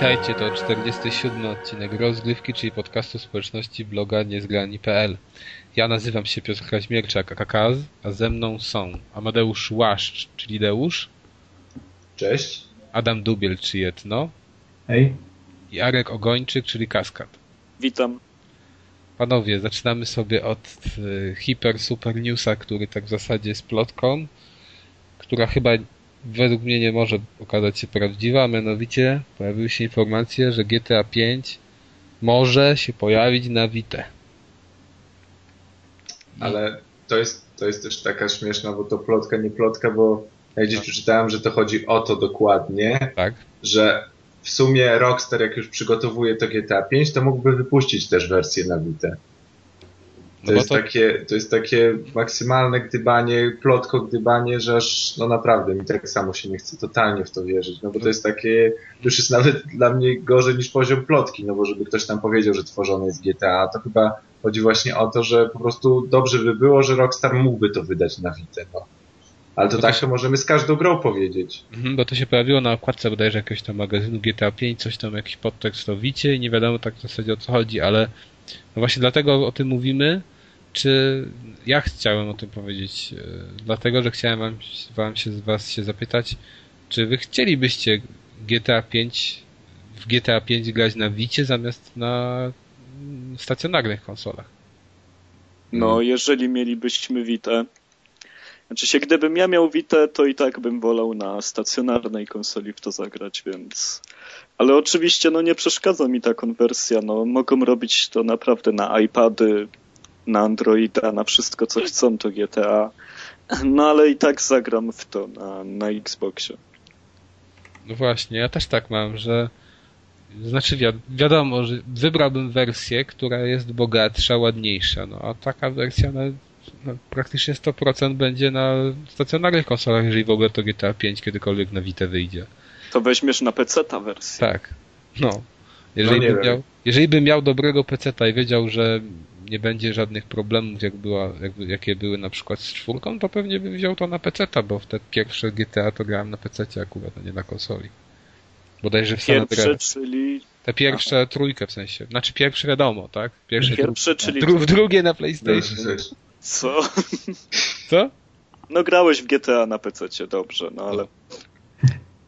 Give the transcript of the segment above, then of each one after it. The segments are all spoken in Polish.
Witajcie, to 47 odcinek rozgrywki, czyli podcastu społeczności bloga niezgrani.pl. Ja nazywam się Piotr Kraśmierczak, Kakaz, a ze mną są Amadeusz Łaszcz, czyli Deusz. Cześć. Adam Dubiel, czy Jedno. Hej. I Arek Ogończyk, czyli Kaskad. Witam. Panowie, zaczynamy sobie od y, hiper super newsa, który tak w zasadzie jest plotką, która chyba według mnie nie może okazać się prawdziwa, a mianowicie pojawiły się informacje, że GTA 5 może się pojawić na Vita. Ale to jest, to jest też taka śmieszna, bo to plotka, nie plotka, bo ja gdzieś przeczytałem, że to chodzi o to dokładnie, Tak? że w sumie Rockstar jak już przygotowuje to GTA 5, to mógłby wypuścić też wersję na Vita. To, No bo jest to- Takie, to jest takie maksymalne gdybanie, plotko gdybanie, że aż no naprawdę mi tak samo się nie chce totalnie w to wierzyć, no bo to jest takie, już jest nawet dla mnie gorzej niż poziom plotki, no bo żeby ktoś tam powiedział, że tworzone jest GTA, to chyba chodzi właśnie o to, że po prostu dobrze by było, że Rockstar mógłby to wydać na Vita, no. Ale to to tak się- to możemy z każdą grą powiedzieć. Mhm, bo to się pojawiło na okładce bodajże jakiegoś tam magazynu GTA 5, coś tam, jakiś podtekst o Wicie i nie wiadomo tak w zasadzie o co chodzi, ale no właśnie dlatego o tym mówimy, czy ja chciałem o tym powiedzieć, e, dlatego, że chciałem wam, wam się z was się zapytać, czy wy chcielibyście GTA 5 w GTA 5 grać na Wicie zamiast na mm, stacjonarnych konsolach? No, jeżeli mielibyśmy Vita, znaczy się, gdybym ja miał Vita, to i tak bym wolał na stacjonarnej konsoli w to zagrać, więc... Ale oczywiście, no nie przeszkadza mi ta konwersja, no mogą robić to naprawdę na iPady, na Androida, na wszystko co chcą to GTA, no ale i tak zagram w to na, na Xboxie. No właśnie, ja też tak mam, że znaczy wi wiadomo, że wybrałbym wersję, która jest bogatsza, ładniejsza, no a taka wersja no, no, praktycznie 100% będzie na stacjonarnych konsolach, jeżeli w ogóle to GTA 5 kiedykolwiek na Vita wyjdzie. To weźmiesz na PC ta wersja. Tak. No. Jeżeli, No bym miał, jeżeli bym miał dobrego PC-ta i wiedział, że nie będzie żadnych problemów, jak była, jak, jakie były na przykład z czwórką, to pewnie bym wziął to na PC-ta, bo w te pierwsze GTA to grałem na PC-cie akurat, a nie na konsoli. Bodajże w San Pierwsze, Andreas. czyli... Te pierwsze trójkę w sensie. Znaczy pierwsze wiadomo, tak? Pierwsze, Pierwsze, czyli... dru, drugie na PlayStation. Co? Co? No grałeś w GTA na PC, dobrze, no ale.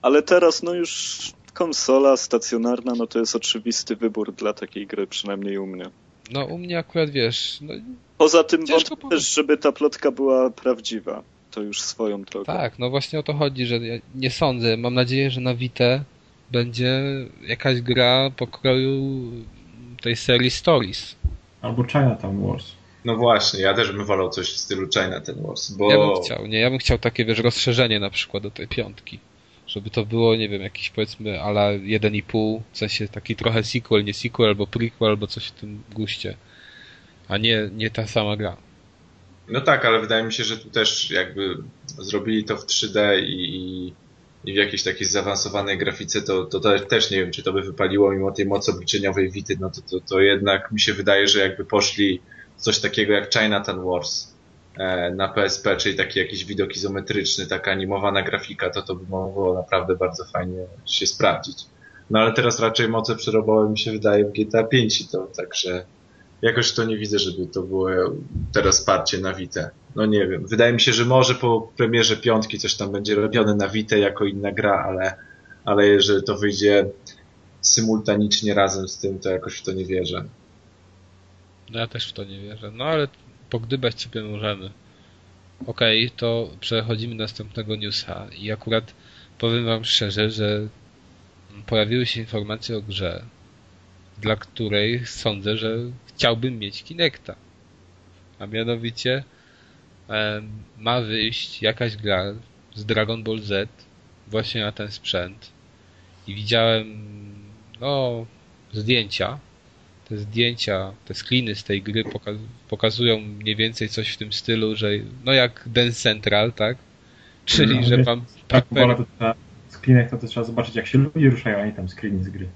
Ale teraz no już konsola stacjonarna, no to jest oczywisty wybór dla takiej gry, przynajmniej u mnie. No u mnie akurat wiesz, no Poza tym wątpię powiedzieć. też, żeby ta plotka była prawdziwa. To już swoją drogą. tak, no właśnie o to chodzi, że ja nie sądzę. Mam nadzieję, że na Vita będzie jakaś gra pokroju tej serii Stories. Albo Chinatown Wars. No właśnie, ja też bym wolał coś w stylu China ten Wars, bo Ja bym chciał, nie, ja bym chciał takie, wiesz, rozszerzenie na przykład do tej piątki. Żeby to było, nie wiem, jakiś powiedzmy ala 1,5, w sensie taki trochę sequel, nie sequel, albo prequel, albo coś w tym guście. A nie, nie ta sama gra. No tak, ale wydaje mi się, że tu też jakby zrobili to w 3D i, i, w jakiejś takiej zaawansowanej grafice, to, to, to też nie wiem, czy to by wypaliło mimo tej mocy obliczeniowej Wity, no to, to, to jednak mi się wydaje, że jakby poszli coś takiego jak Chinatown Wars na PSP, czyli taki jakiś widok izometryczny, taka animowana grafika, to to by mogło naprawdę bardzo fajnie się sprawdzić. No ale teraz raczej moce przerobowe mi się wydaje w GTA 5 i to także jakoś to nie widzę, żeby to było teraz parcie na Vita. No nie wiem. Wydaje mi się, że może po premierze piątki coś tam będzie robione na Vita jako inna gra, ale, ale jeżeli to wyjdzie symultanicznie razem z tym, to jakoś w to nie wierzę. No ja też w to nie wierzę. No ale pogdybać sobie możemy. Okej, to przechodzimy do następnego newsa. I akurat powiem wam szczerze, że pojawiły się informacje o grze, dla której sądzę, że chciałbym mieć Kinecta. A mianowicie ma wyjść jakaś gra z Dragon Ball Z właśnie na ten sprzęt. I widziałem no zdjęcia te zdjęcia, te screeny z tej gry poka pokazują mniej więcej coś w tym stylu, że no jak Dance Central, tak? Czyli, No, że wiesz, mam Tak, wolę to trzeba, screenach to, to trzeba zobaczyć jak się ludzie ruszają, a nie tam screeny z gry.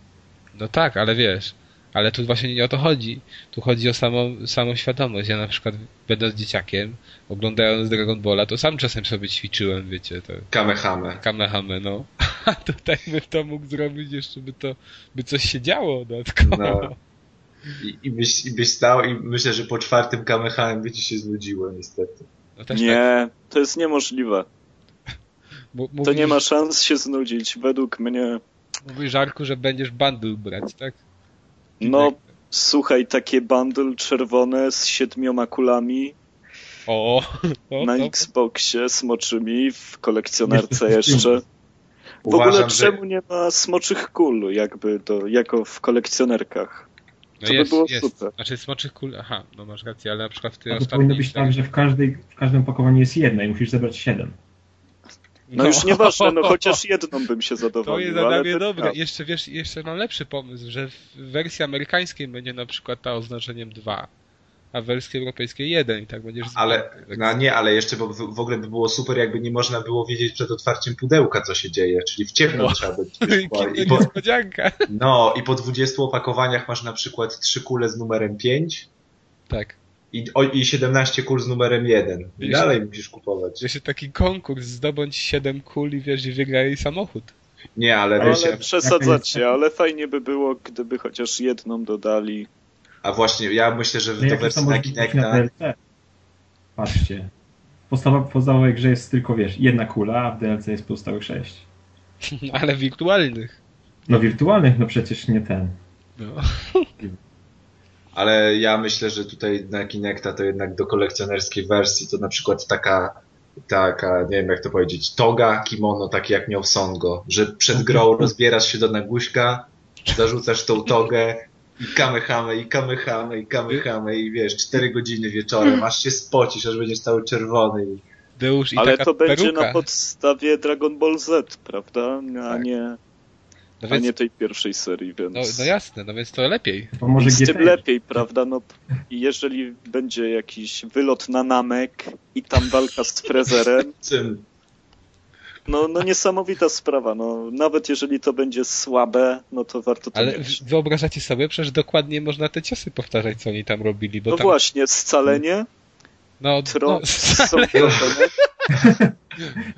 No tak, ale wiesz, ale tu właśnie nie o to chodzi. Tu chodzi o samą, samą świadomość. Ja na przykład będąc dzieciakiem, oglądając Dragon Balla, to sam czasem sobie ćwiczyłem, wiecie, to Kamehame. Kamehame, no. A tutaj by to mógł zrobić jeszcze, by to, by coś się działo dodatkowo. No. I, i, byś, I byś stał i myślę, że po czwartym kamechanem by ci się znudziło niestety. No też tak, Nie, to jest niemożliwe. mu- To mówisz, nie ma szans się znudzić, według mnie. Mówisz, Żarku, że będziesz bundle brać, tak? No, słuchaj, takie bundle czerwone z siedmioma kulami O, o, na to- Xboxie smoczymi w kolekcjonerce jeszcze. W ogóle Uważam, że czemu nie ma smoczych kul jakby to, jako w kolekcjonerkach? No to by jest, było jest. super. Znaczy smoczych kul, aha, no masz rację, ale na przykład w tej A to powinno ostatniej... być tak, że w, każdej, w każdym opakowaniu jest jedna i musisz zebrać siedem. No już nieważne, no chociaż jedną bym się To zadowolił. jest ale dla mnie to dobre. Jeszcze wiesz, jeszcze mam lepszy pomysł, że w wersji amerykańskiej będzie na przykład ta oznaczeniem 2, a wersji europejskiej 1 i tak będziesz Ale, zmieniał. no nie, ale jeszcze bo w, w ogóle by było super, jakby nie można było wiedzieć przed otwarciem pudełka, co się dzieje, czyli w ciemno No. trzeba być. I po, niespodzianka. no, i po 20 opakowaniach masz na przykład trzy kule z numerem 5 Tak. i, o, i 17 kul z numerem 1. I dalej musisz kupować. Jeszcze taki konkurs, zdobądź 7 kul i wiesz, i wygraj samochód. Nie, ale Ale wiecie, przesadzacie, ale fajnie by było, gdyby chociaż jedną dodali. A właśnie, ja myślę, że No to wersji może na na Kinecta DLC? Patrzcie. W podstawowej, podstawowej grze jest tylko, wiesz, jedna kula, a w DLC jest pozostałych sześć. Ale wirtualnych. No wirtualnych, no przecież nie ten. No. Ale ja myślę, że tutaj na Kinecta to jednak do kolekcjonerskiej wersji to na przykład taka, taka, nie wiem jak to powiedzieć, toga, kimono, takie jak miał Songo, że przed grą rozbierasz się do naguśka, zarzucasz tą togę i kamehame, i kamehame, i kamehame i wiesz, cztery godziny wieczorem, aż się spocisz, aż będziesz cały czerwony i Deusz i Ale taka to będzie peruka. na podstawie Dragon Ball Z, prawda? A Tak. nie, No a więc, nie tej pierwszej serii, więc... no, no jasne, no więc to lepiej. To może GT. tym lepiej, prawda? No, i jeżeli będzie jakiś wylot na Namek i tam walka z Frezerem. No, no niesamowita sprawa. No, nawet jeżeli to będzie słabe, no to warto to Ale mieć. wyobrażacie sobie, przecież dokładnie można te ciosy powtarzać, co oni tam robili, bo No tam... właśnie, scalenie, No, tro, no, są proszone.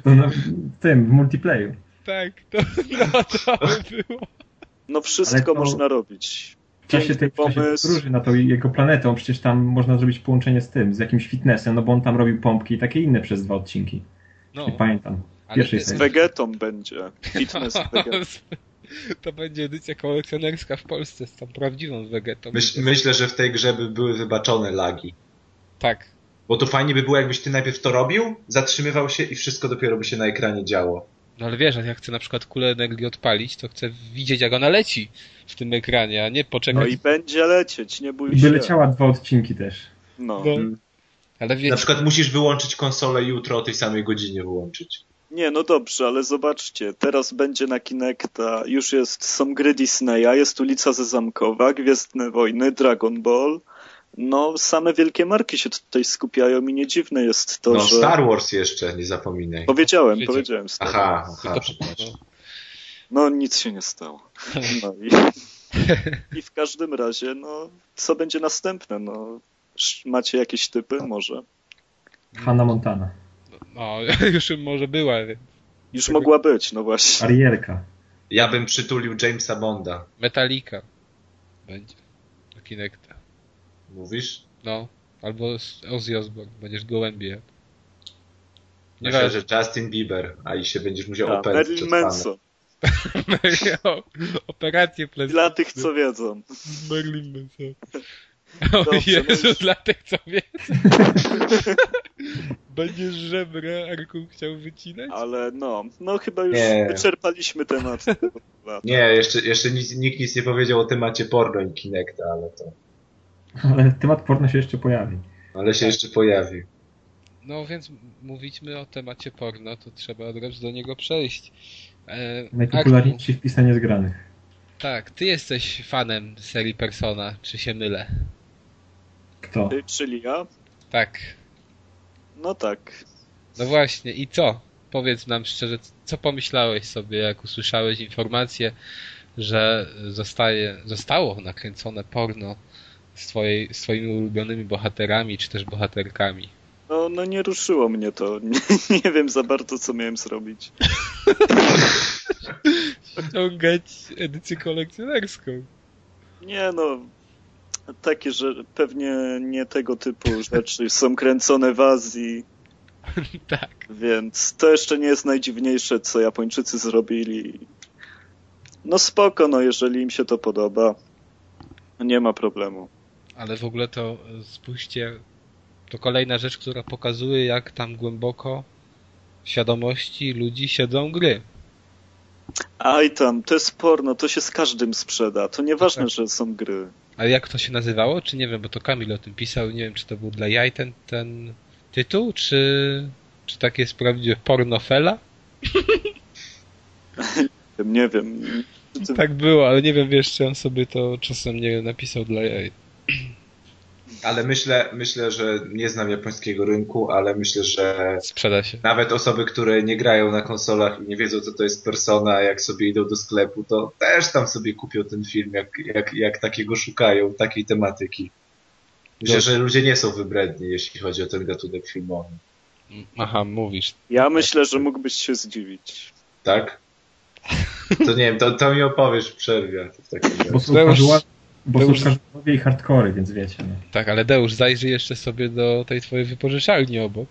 To na, w tym, w multiplayer. tak, to, no, to by było. No wszystko to- można robić. W czasie tej w czasie pomysł. podróży na tą jego planetą, przecież tam można zrobić połączenie z tym, z jakimś fitnessem, no bo on tam robił pompki i takie inne przez dwa odcinki. No, Nie pamiętam. Pierwszej Z. Vegetą będzie. Fitness Vegeta. To będzie edycja kolekcjonerska w Polsce z tą prawdziwą wegetą. Myśl, myślę, że w tej grze by były wybaczone lagi. Tak. Bo to fajnie by było, jakbyś ty najpierw to robił, zatrzymywał się i wszystko dopiero by się na ekranie działo. No ale wiesz, jak ja chcę na przykład kulę energii odpalić, to chcę widzieć jak ona leci w tym ekranie, a nie poczekać. No i będzie lecieć, nie bój I by się. leciała dwa odcinki też. No. No. Ale wiesz, Na przykład musisz wyłączyć konsolę i jutro o tej samej godzinie wyłączyć. Nie, no dobrze, ale zobaczcie, teraz będzie na Kinecta, już jest, są gry Disneya, jest ulica Zezamkowa, Gwiezdne Wojny, Dragon Ball. No, same wielkie marki się tutaj skupiają i nie dziwne jest to, No że... Star Wars jeszcze, nie zapominaj. Powiedziałem, Wiecie. powiedziałem Star Wars. Aha, aha, przepraszam. no, nic się nie stało. No i, i w każdym razie, no, co będzie następne? No, macie jakieś typy? Może. Hannah Montana. No, już może była, więc Już mogła być, no właśnie. Arielka. Ja bym przytulił Jamesa Bonda. Metallica będzie do Kinecta. Mówisz? No, albo z Ozzy Osbourne, będziesz gołębie. jadł. Myślę, Nieważne. że Justin Bieber, a i się będziesz musiał A, opędzić Marilyn od pana. Manson. Operację plastyczną. Dla tych, co wiedzą. Marilyn Manson. O Jezu, dla tych, co wiedzą. Będziesz żebra Arku chciał wycinać? Ale no, no chyba już Nie. wyczerpaliśmy temat. Nie, jeszcze, jeszcze nic, nikt nic nie powiedział o temacie porno i Kinecta, ale to... Ale temat porno się jeszcze pojawi. Ale się jeszcze pojawi. No więc mówiliśmy o temacie porno, to trzeba od razu do niego przejść. E, Najpopularniejszy wpis na niezgranych. tak, ty jesteś fanem serii Persona, czy się mylę? Kto? Y, Czyli ja? Tak. No tak. No właśnie, i co? Powiedz nam szczerze, co pomyślałeś sobie, jak usłyszałeś informację, że zostaje, zostało nakręcone porno z, twojej, z twoimi ulubionymi bohaterami, czy też bohaterkami? No, no nie ruszyło mnie to. Nie, nie wiem za bardzo, co miałem zrobić. ściągać edycję kolekcjonerską. Nie no, takie, że pewnie nie tego typu rzeczy są kręcone w Azji, tak. więc to jeszcze nie jest najdziwniejsze, co Japończycy zrobili. No spoko, no jeżeli im się to podoba, nie ma problemu. Ale w ogóle to e, spójrzcie, to kolejna rzecz, która pokazuje, jak tam głęboko w świadomości ludzi siedzą gry. Aj tam, to jest porno, to się z każdym sprzeda. To nieważne, Tak. że są gry. Ale jak to się nazywało? Czy nie wiem, bo to Kamil o tym pisał, nie wiem, czy to był dla jaj ten, ten tytuł, czy, czy tak jest prawdziwe pornofela? Nie wiem. Tak było, ale nie wiem, wiesz, czy on sobie to czasem nie napisał dla jaj. Ale myślę, myślę, że nie znam japońskiego rynku, ale myślę, że Sprzeda się. nawet osoby, które nie grają na konsolach i nie wiedzą, co to jest persona, jak sobie idą do sklepu, to też tam sobie kupią ten film, jak, jak, jak takiego szukają, takiej tematyki. Myślę, że ludzie nie są wybredni, jeśli chodzi o ten gatunek filmowy. Aha, mówisz. Ja myślę, że mógłbyś się zdziwić. Tak? To nie wiem, to, to mi opowiesz w przerwie. W takim razie. Bo bo to są już- casualowie i hardcore, więc wiecie. No. Tak, ale Deusz, zajrzyj jeszcze sobie do tej twojej wypożyczalni obok.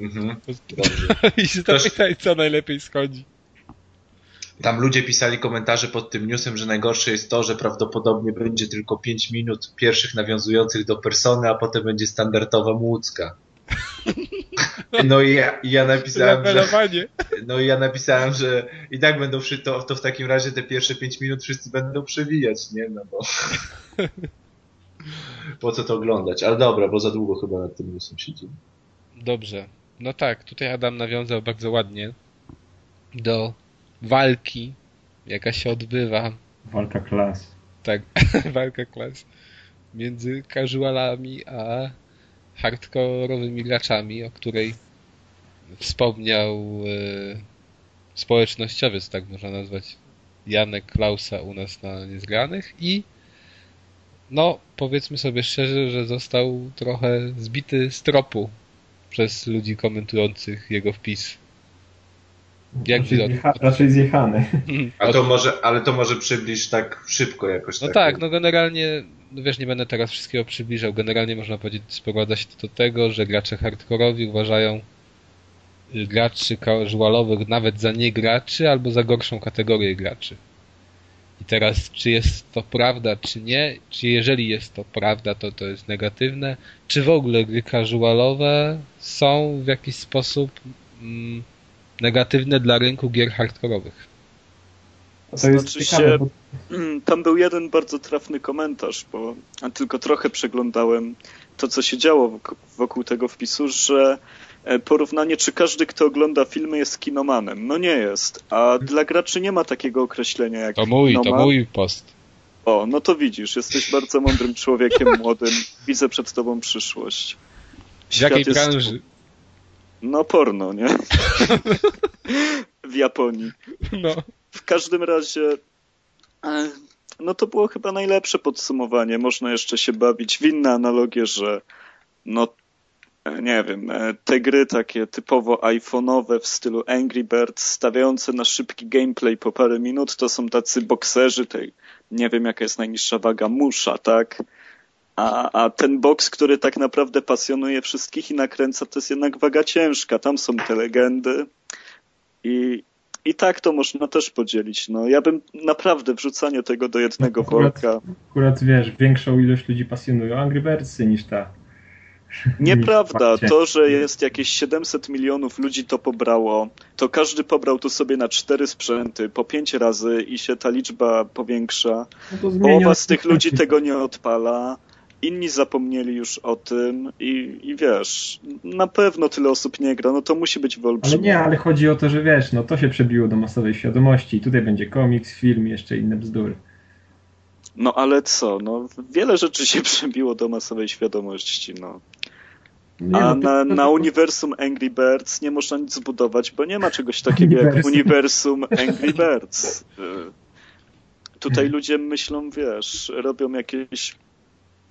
Mhm, dobrze. I zapytaj, co najlepiej schodzi. Tam ludzie pisali komentarze pod tym newsem, że najgorsze jest to, że prawdopodobnie będzie tylko 5 minut pierwszych nawiązujących do persony, a potem będzie standardowa młódzka. No i ja, ja napisałem, że, no i ja napisałem, że i tak będą wszy, to, to w takim razie te pierwsze 5 minut wszyscy będą przewijać, nie? No bo po co to oglądać? Ale dobra, bo za długo chyba nad tym newsem siedzimy. Dobrze. No tak, tutaj Adam nawiązał bardzo ładnie do walki, jaka się odbywa, Walka klas. tak, walka klas między casualami a hardkorowymi graczami, o której wspomniał e, społecznościowiec, tak można nazwać, Janek Klausa u nas na Niezgranych i no, powiedzmy sobie szczerze, że został trochę zbity z tropu przez ludzi komentujących jego wpis. Jak raczej, zjecha, raczej zjechany. A to może, ale to może przybliż tak szybko jakoś. No tak, tak, no generalnie, no wiesz, nie będę teraz wszystkiego przybliżał. Generalnie można powiedzieć, sprowadza się to do tego, że gracze hardkorowi uważają graczy casualowych nawet za nie graczy albo za gorszą kategorię graczy. I teraz, czy jest to prawda, czy nie? Czy jeżeli jest to prawda, to to jest negatywne? Czy w ogóle gry casualowe są w jakiś sposób mm, negatywne dla rynku gier hardkorowych? To jest Znaczy się- Tam był jeden bardzo trafny komentarz, bo tylko trochę przeglądałem to, co się działo wok- wokół tego wpisu, że e, porównanie, czy każdy, kto ogląda filmy, jest kinomanem. No nie jest. A dla graczy nie ma takiego określenia jak To mój, to mój post. O, no to widzisz, jesteś bardzo mądrym człowiekiem młodym. Widzę przed tobą przyszłość. W jakiej Świat branży? No porno, nie? w Japonii. No. W każdym razie, e, no to było chyba najlepsze podsumowanie. Można jeszcze się bawić w inne analogie, że no e, nie wiem, e, te gry takie typowo iPhone'owe w stylu Angry Birds, stawiające na szybki gameplay po parę minut, to są tacy bokserzy tej, nie wiem jaka jest najniższa waga, musza, tak? A, a ten boks, który tak naprawdę pasjonuje wszystkich i nakręca, to jest jednak waga ciężka. Tam są te legendy. I, i tak to można też podzielić. No, ja bym naprawdę wrzucanie tego do jednego Akurat- worka. akurat wiesz, większą ilość ludzi pasjonują Angry Birdsy niż ta. Nieprawda. To, że jest jakieś 700 milionów ludzi to pobrało, to każdy pobrał to sobie na cztery sprzęty po pięć razy i się ta liczba powiększa. No Połowa z tych ludzi tego nie odpala. Inni zapomnieli już o tym i, i wiesz, na pewno tyle osób nie gra, no to musi być Ale wyolbrzymione. nie, ale chodzi o to, że wiesz, no to się przebiło do masowej świadomości i tutaj będzie komiks, film jeszcze inne bzdury. No ale co, no wiele rzeczy się przebiło do masowej świadomości, no. Nie, A no, na, na uniwersum Angry Birds nie można nic zbudować, bo nie ma czegoś takiego jak Uniwersum. uniwersum Angry Birds. Y, Tutaj ludzie myślą, wiesz, robią jakieś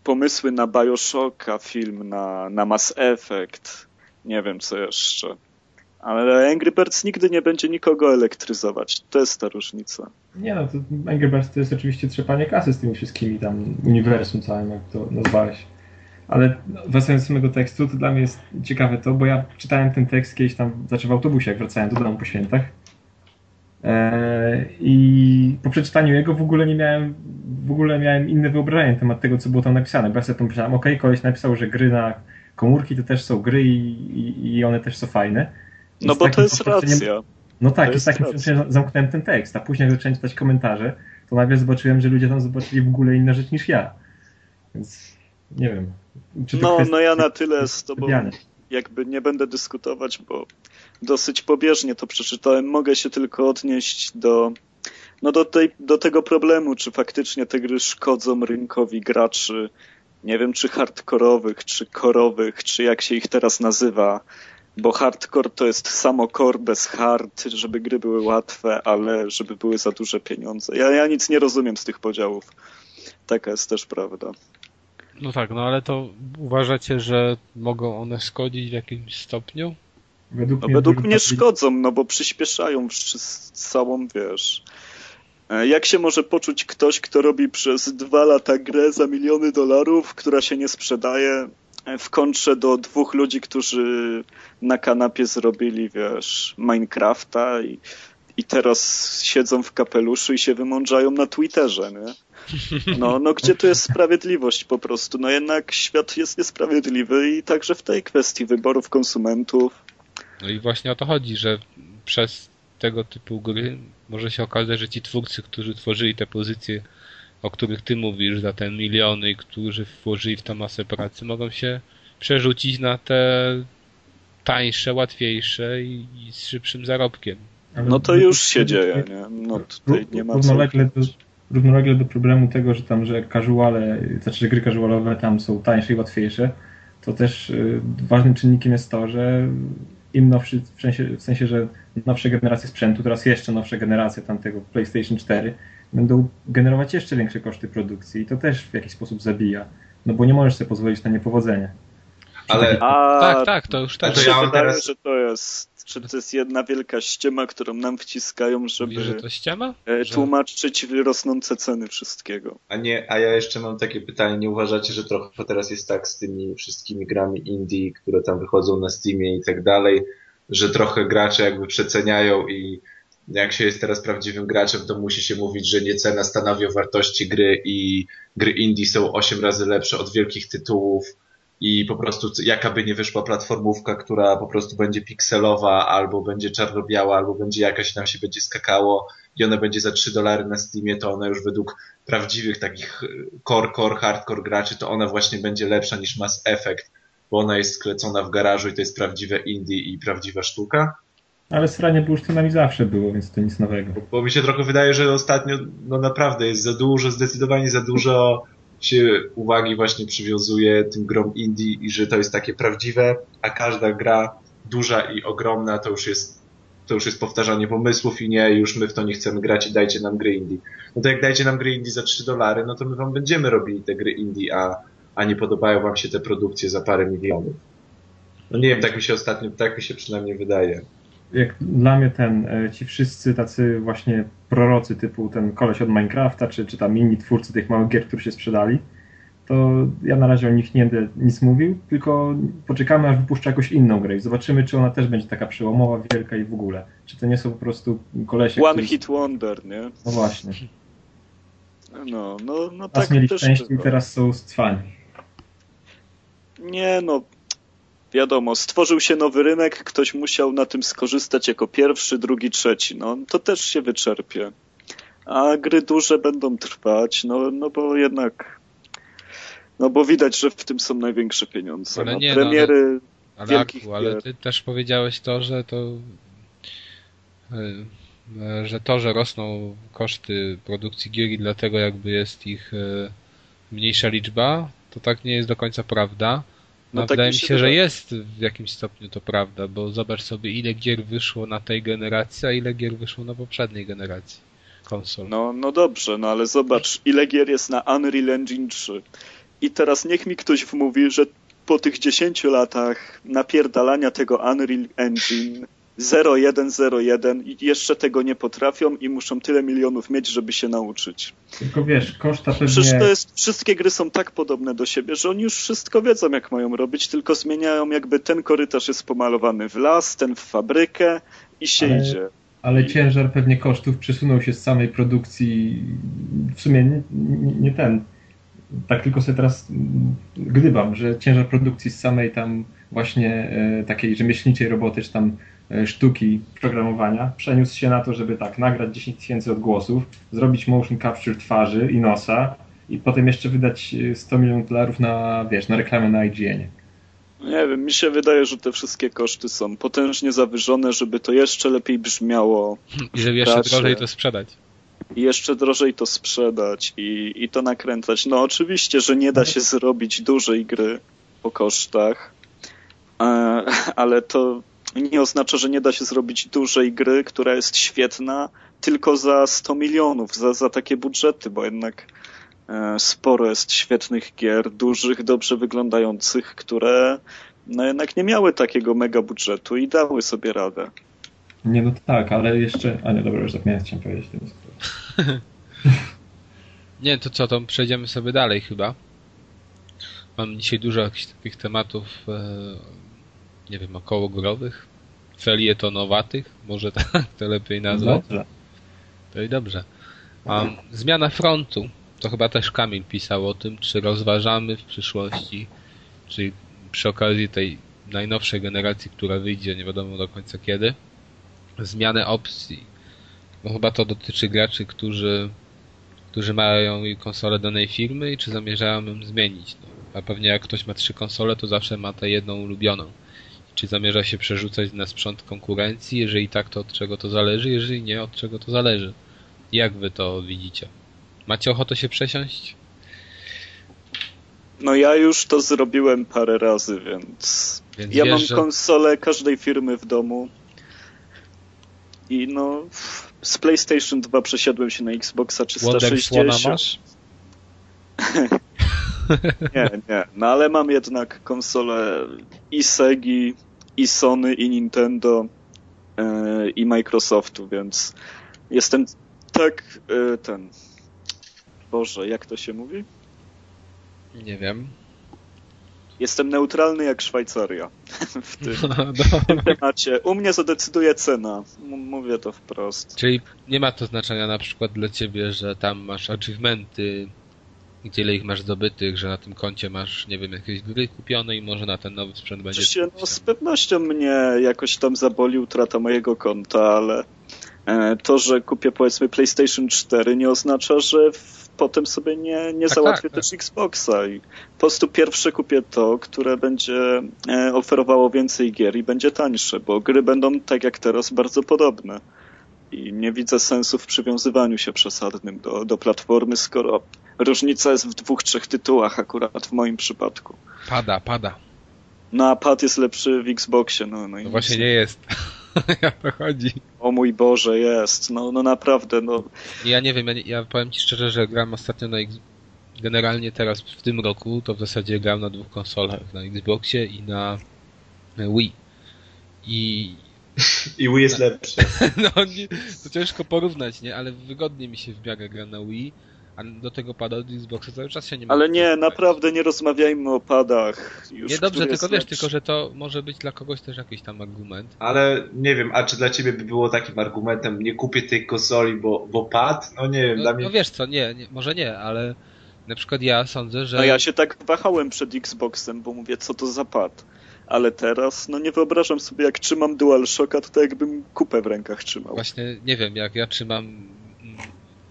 pomysły na Bioshocka, film na, na Mass Effect, nie wiem co jeszcze. Ale Angry Birds nigdy nie będzie nikogo elektryzować. To jest ta różnica. Nie no, to Angry Birds to jest oczywiście trzepanie kasy z tymi wszystkimi tam uniwersum całym, jak to nazwałeś. Ale wracając do samego tekstu, to dla mnie jest ciekawe to, bo ja czytałem ten tekst kiedyś tam, znaczy w autobusie, jak wracałem do domu po świętach. Eee, I po przeczytaniu jego w ogóle nie miałem, w ogóle miałem inne wyobrażenie na temat tego, co było tam napisane. Bo ja sobie pomyślałem, okej, okay, koleś napisał, że gry na komórki to też są gry i, i, i one też są fajne. No bo to jest racja. No tak, i z takim zamknąłem ten tekst, a później zacząłem czytać komentarze, to nagle zobaczyłem, że ludzie tam zobaczyli w ogóle inne rzeczy niż ja. Więc nie wiem. no, no ja na tyle z tobą jakby nie będę dyskutować, bo dosyć pobieżnie to przeczytałem. Mogę się tylko odnieść do, no do, tej, do tego problemu, czy faktycznie te gry szkodzą rynkowi graczy, nie wiem, czy hardkorowych, czy korowych, czy jak się ich teraz nazywa, bo hardcore to jest samo core bez hard, żeby gry były łatwe, ale żeby były za duże pieniądze. Ja, ja nic nie rozumiem z tych podziałów. Taka jest też prawda. No tak, no ale to uważacie, że mogą one szkodzić w jakimś stopniu? Według, no, mnie, według mnie szkodzą, no bo przyspieszają całą, wiesz... E, jak się może poczuć ktoś, kto robi przez dwa lata grę za miliony dolarów, która się nie sprzedaje, e, w kontrze do dwóch ludzi, którzy na kanapie zrobili, wiesz, Minecrafta i, i teraz siedzą w kapeluszu i się wymądrzają na Twitterze, nie? No, no gdzie tu jest sprawiedliwość po prostu? No jednak świat jest niesprawiedliwy i także w tej kwestii wyborów konsumentów. No i właśnie o to chodzi, że przez tego typu gry może się okazać, że ci twórcy, którzy tworzyli te pozycje, o których ty mówisz, za te miliony, którzy włożyli w to masę pracy, mogą się przerzucić na te tańsze, łatwiejsze i, i z szybszym zarobkiem. No to już się dzieje, nie? No tutaj nie ma co równolegle do problemu tego, że tam, że casuale, znaczy, że gry casualowe tam są tańsze i łatwiejsze, to też y, ważnym czynnikiem jest to, że im nowszy, w sensie, w sensie, że nowsze generacje sprzętu, teraz jeszcze nowsze generacje tamtego PlayStation 4 będą generować jeszcze większe koszty produkcji i to też w jakiś sposób zabija, no bo nie możesz sobie pozwolić na niepowodzenie. Ale... A, tak, tak, to już tak. To ja wydaje, teraz... że to jest że to jest jedna wielka ściema, którą nam wciskają, żeby Mówi, że to ściema? E, tłumaczyć że... rosnące ceny wszystkiego. A nie, a ja jeszcze mam takie pytanie, nie uważacie, że trochę teraz jest tak z tymi wszystkimi grami indie, które tam wychodzą na Steamie i tak dalej, że trochę gracze jakby przeceniają i jak się jest teraz prawdziwym graczem, to musi się mówić, że nie cena stanowi o wartości gry i gry indie są 8 razy lepsze od wielkich tytułów i po prostu jaka by nie wyszła platformówka, która po prostu będzie pikselowa, albo będzie czarno-biała, albo będzie jakaś nam się będzie skakało i ona będzie za 3 dolary na Steamie, to ona już według prawdziwych takich core, core, hardcore graczy, to ona właśnie będzie lepsza niż Mass Effect, bo ona jest sklecona w garażu i to jest prawdziwe indie i prawdziwa sztuka. Ale sranie bursztynami zawsze było, więc to nic nowego. Bo, bo mi się trochę wydaje, że ostatnio no naprawdę jest za dużo, zdecydowanie za dużo się uwagi właśnie przywiązuje tym grom indie i że to jest takie prawdziwe, a każda gra duża i ogromna to już jest to już jest powtarzanie pomysłów i nie, już my w to nie chcemy grać i dajcie nam gry indie. No to jak dajcie nam gry indie za 3 dolary, no to my wam będziemy robili te gry indie, a, a nie podobają wam się te produkcje za parę milionów. No nie wiem, tak mi się ostatnio, tak mi się przynajmniej wydaje jak dla mnie ten, e, ci wszyscy tacy właśnie prorocy typu ten koleś od Minecrafta, czy, czy tam inni twórcy tych małych gier, które się sprzedali, to ja na razie o nich nie będę nic mówił, tylko poczekamy aż wypuszczę jakąś inną grę i zobaczymy, czy ona też będzie taka przełomowa, wielka i w ogóle. Czy to nie są po prostu kolesie, One hit wonder, nie? No właśnie. No, no, no tak mieli też szczęście i teraz są stwani. Nie, no wiadomo, stworzył się nowy rynek, ktoś musiał na tym skorzystać jako pierwszy, drugi, trzeci. No, to też się wyczerpie. A gry duże będą trwać, no, no bo jednak. No bo widać, że w tym są największe pieniądze. Ale no, nie, premiery no, ale, wielkich ale, ale ty też powiedziałeś to, że to e, że to, że rosną koszty produkcji gier i dlatego jakby jest ich e, mniejsza liczba, to tak nie jest do końca prawda. No, no tak wydaje mi się, się że jest w jakimś stopniu to prawda, bo zobacz sobie ile gier wyszło na tej generacji, a ile gier wyszło na poprzedniej generacji konsol. No, no dobrze, no ale zobacz ile gier jest na Unreal Engine 3. I teraz niech mi ktoś wmówi, że po tych 10 latach napierdalania tego Unreal Engine 0101 i jeszcze tego nie potrafią i muszą tyle milionów mieć, żeby się nauczyć. Tylko wiesz, koszta pewnie... Przecież to jest, wszystkie gry są tak podobne do siebie, że oni już wszystko wiedzą, jak mają robić, tylko zmieniają jakby ten korytarz jest pomalowany w las, ten w fabrykę i się Ale- idzie. Ale ciężar pewnie kosztów przesunął się z samej produkcji. W sumie nie, nie, nie ten. Tak tylko sobie teraz gdybam, że ciężar produkcji z samej tam właśnie e, takiej rzemieślniczej roboty, czy tam sztuki programowania przeniósł się na to, żeby tak nagrać 10 tysięcy odgłosów, zrobić motion capture twarzy i nosa i potem jeszcze wydać e, 100 milionów dolarów na, wiesz, na reklamę na IGN. Nie wiem, mi się wydaje, że te wszystkie koszty są potężnie zawyżone, żeby to jeszcze lepiej brzmiało I żeby jeszcze drożej to sprzedać. i jeszcze drożej to sprzedać i, i to nakręcać. No oczywiście, że nie da się zrobić dużej gry po kosztach, e, ale to nie oznacza, że nie da się zrobić dużej gry, która jest świetna tylko za 100 milionów, za, za takie budżety, bo jednak e, sporo jest świetnych gier, dużych, dobrze wyglądających, które no jednak nie miały takiego mega budżetu i dały sobie radę. Nie, no tak, ale jeszcze. A nie, dobra, już zapomniałem, chciałem powiedzieć. Nie, to co, to przejdziemy sobie dalej chyba. Mam dzisiaj dużo jakichś takich tematów, e, nie wiem, okołogorowych, felietonowatych, może tak to lepiej nazwać. Dobrze. To i dobrze. Um, zmiana frontu. To chyba też Kamil pisał o tym, czy rozważamy w przyszłości, czy przy okazji tej najnowszej generacji, która wyjdzie, nie wiadomo do końca kiedy, zmianę opcji. Bo chyba to dotyczy graczy, którzy, którzy mają konsolę danej firmy i czy zamierzają ją zmienić. No, a pewnie jak ktoś ma trzy konsole, to zawsze ma tę jedną ulubioną. Czy zamierza się przerzucać na sprzęt konkurencji? Jeżeli tak, to od czego to zależy? Jeżeli nie, od czego to zależy? Jak wy to widzicie? Macie ochotę się przesiąść? No ja już to zrobiłem parę razy, więc Więc ja wiesz, mam że- konsolę każdej firmy w domu i no z PlayStation 2 przesiadłem się na Xboxa Wonder Słona 360. masz? Nie, nie. No ale mam jednak konsolę i Segi, i Sony, i Nintendo, e, i Microsoftu, więc jestem tak e, ten. Boże, jak to się mówi? Nie wiem. Jestem neutralny jak Szwajcaria w tym No, temacie. U mnie zadecyduje cena. M- mówię to wprost. Czyli nie ma to znaczenia na przykład dla ciebie, że tam masz achievementy, gdzie ile ich masz zdobytych, że na tym koncie masz, nie wiem, jakieś gry kupione i może na ten nowy sprzęt będzie... Oczywiście, no, z pewnością mnie jakoś tam zaboli utrata mojego konta, ale e, to, że kupię powiedzmy PlayStation 4 nie oznacza, że w, potem sobie nie, nie Tak, załatwię tak, tak. też Xboxa i po prostu pierwsze kupię to, które będzie e, oferowało więcej gier i będzie tańsze, bo gry będą tak jak teraz bardzo podobne. I nie widzę sensu w przywiązywaniu się przesadnym do, do platformy, skoro różnica jest w dwóch, trzech tytułach akurat w moim przypadku. Pada, pada. No a pad jest lepszy w Xboxie, no, no i No właśnie nie jest. Jak to chodzi? O mój Boże, jest. No, no naprawdę, no. Ja nie wiem, ja, nie, ja powiem ci szczerze, że gram ostatnio na X... Generalnie teraz w tym roku to w zasadzie gram na dwóch konsolach, na Xboxie i na Wii. I I Wii jest lepszy. no nie, to ciężko porównać, nie? Ale wygodnie mi się w miarę gra na Wii, a do tego pada od Xboxa cały czas się nie Ale mogę nie, naprawdę nie rozmawiajmy o padach. Już, Nie dobrze, tylko wiesz, lepszy. tylko że to może być dla kogoś też jakiś tam argument. Ale nie wiem, a czy dla ciebie by było takim argumentem, nie kupię tej konsoli, bo, bo pad? No nie wiem, No, dla mnie... no wiesz co, nie, nie, może nie, ale na przykład ja sądzę, że No ja się tak wahałem przed Xboxem, bo mówię, co to za pad. Ale teraz, no nie wyobrażam sobie, jak trzymam DualShocka, to tak jakbym kupę w rękach trzymał. właśnie, nie wiem, jak ja trzymam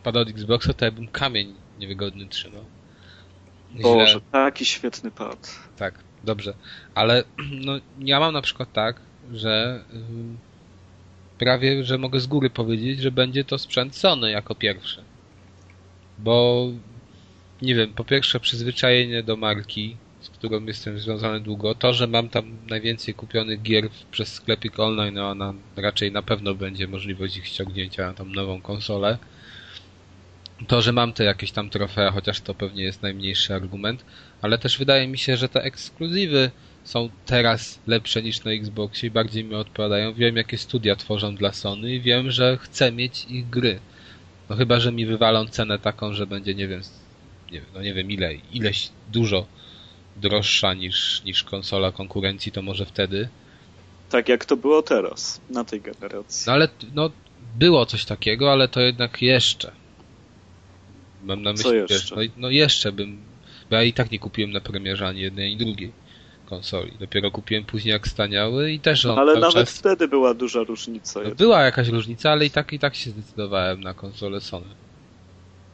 pada od Xboxa, to jakbym kamień niewygodny trzymał. Boże, taki świetny pad. Tak, dobrze. Ale no, ja mam na przykład tak, że ym, prawie, że mogę z góry powiedzieć, że będzie to sprzęt Sony jako pierwszy. Bo nie wiem, po pierwsze przyzwyczajenie do marki, z którą jestem związany długo, to, że mam tam najwięcej kupionych gier przez sklepik online, no, a na, raczej na pewno będzie możliwość ich ściągnięcia na tą nową konsolę. To, że mam te jakieś tam trofea, chociaż to pewnie jest najmniejszy argument, ale też wydaje mi się, że te ekskluzywy są teraz lepsze niż na Xboxie i bardziej mi odpowiadają. Wiem, jakie studia tworzą dla Sony i wiem, że chcę mieć ich gry. No chyba, że mi wywalą cenę taką, że będzie, nie wiem, nie, no nie wiem ile, ileś dużo droższa niż, niż konsola konkurencji, to może wtedy. Tak jak to było teraz, na tej generacji. No ale no, było coś takiego, ale to jednak jeszcze. Mam na myśli, Co jeszcze? Wiesz, no, no jeszcze bym, bo ja i tak nie kupiłem na premierze ani jednej, ani drugiej konsoli. Dopiero kupiłem później jak staniały i też on Ale nawet czas... wtedy była duża różnica. No, była jakaś różnica, ale i tak i tak się zdecydowałem na konsolę Sony.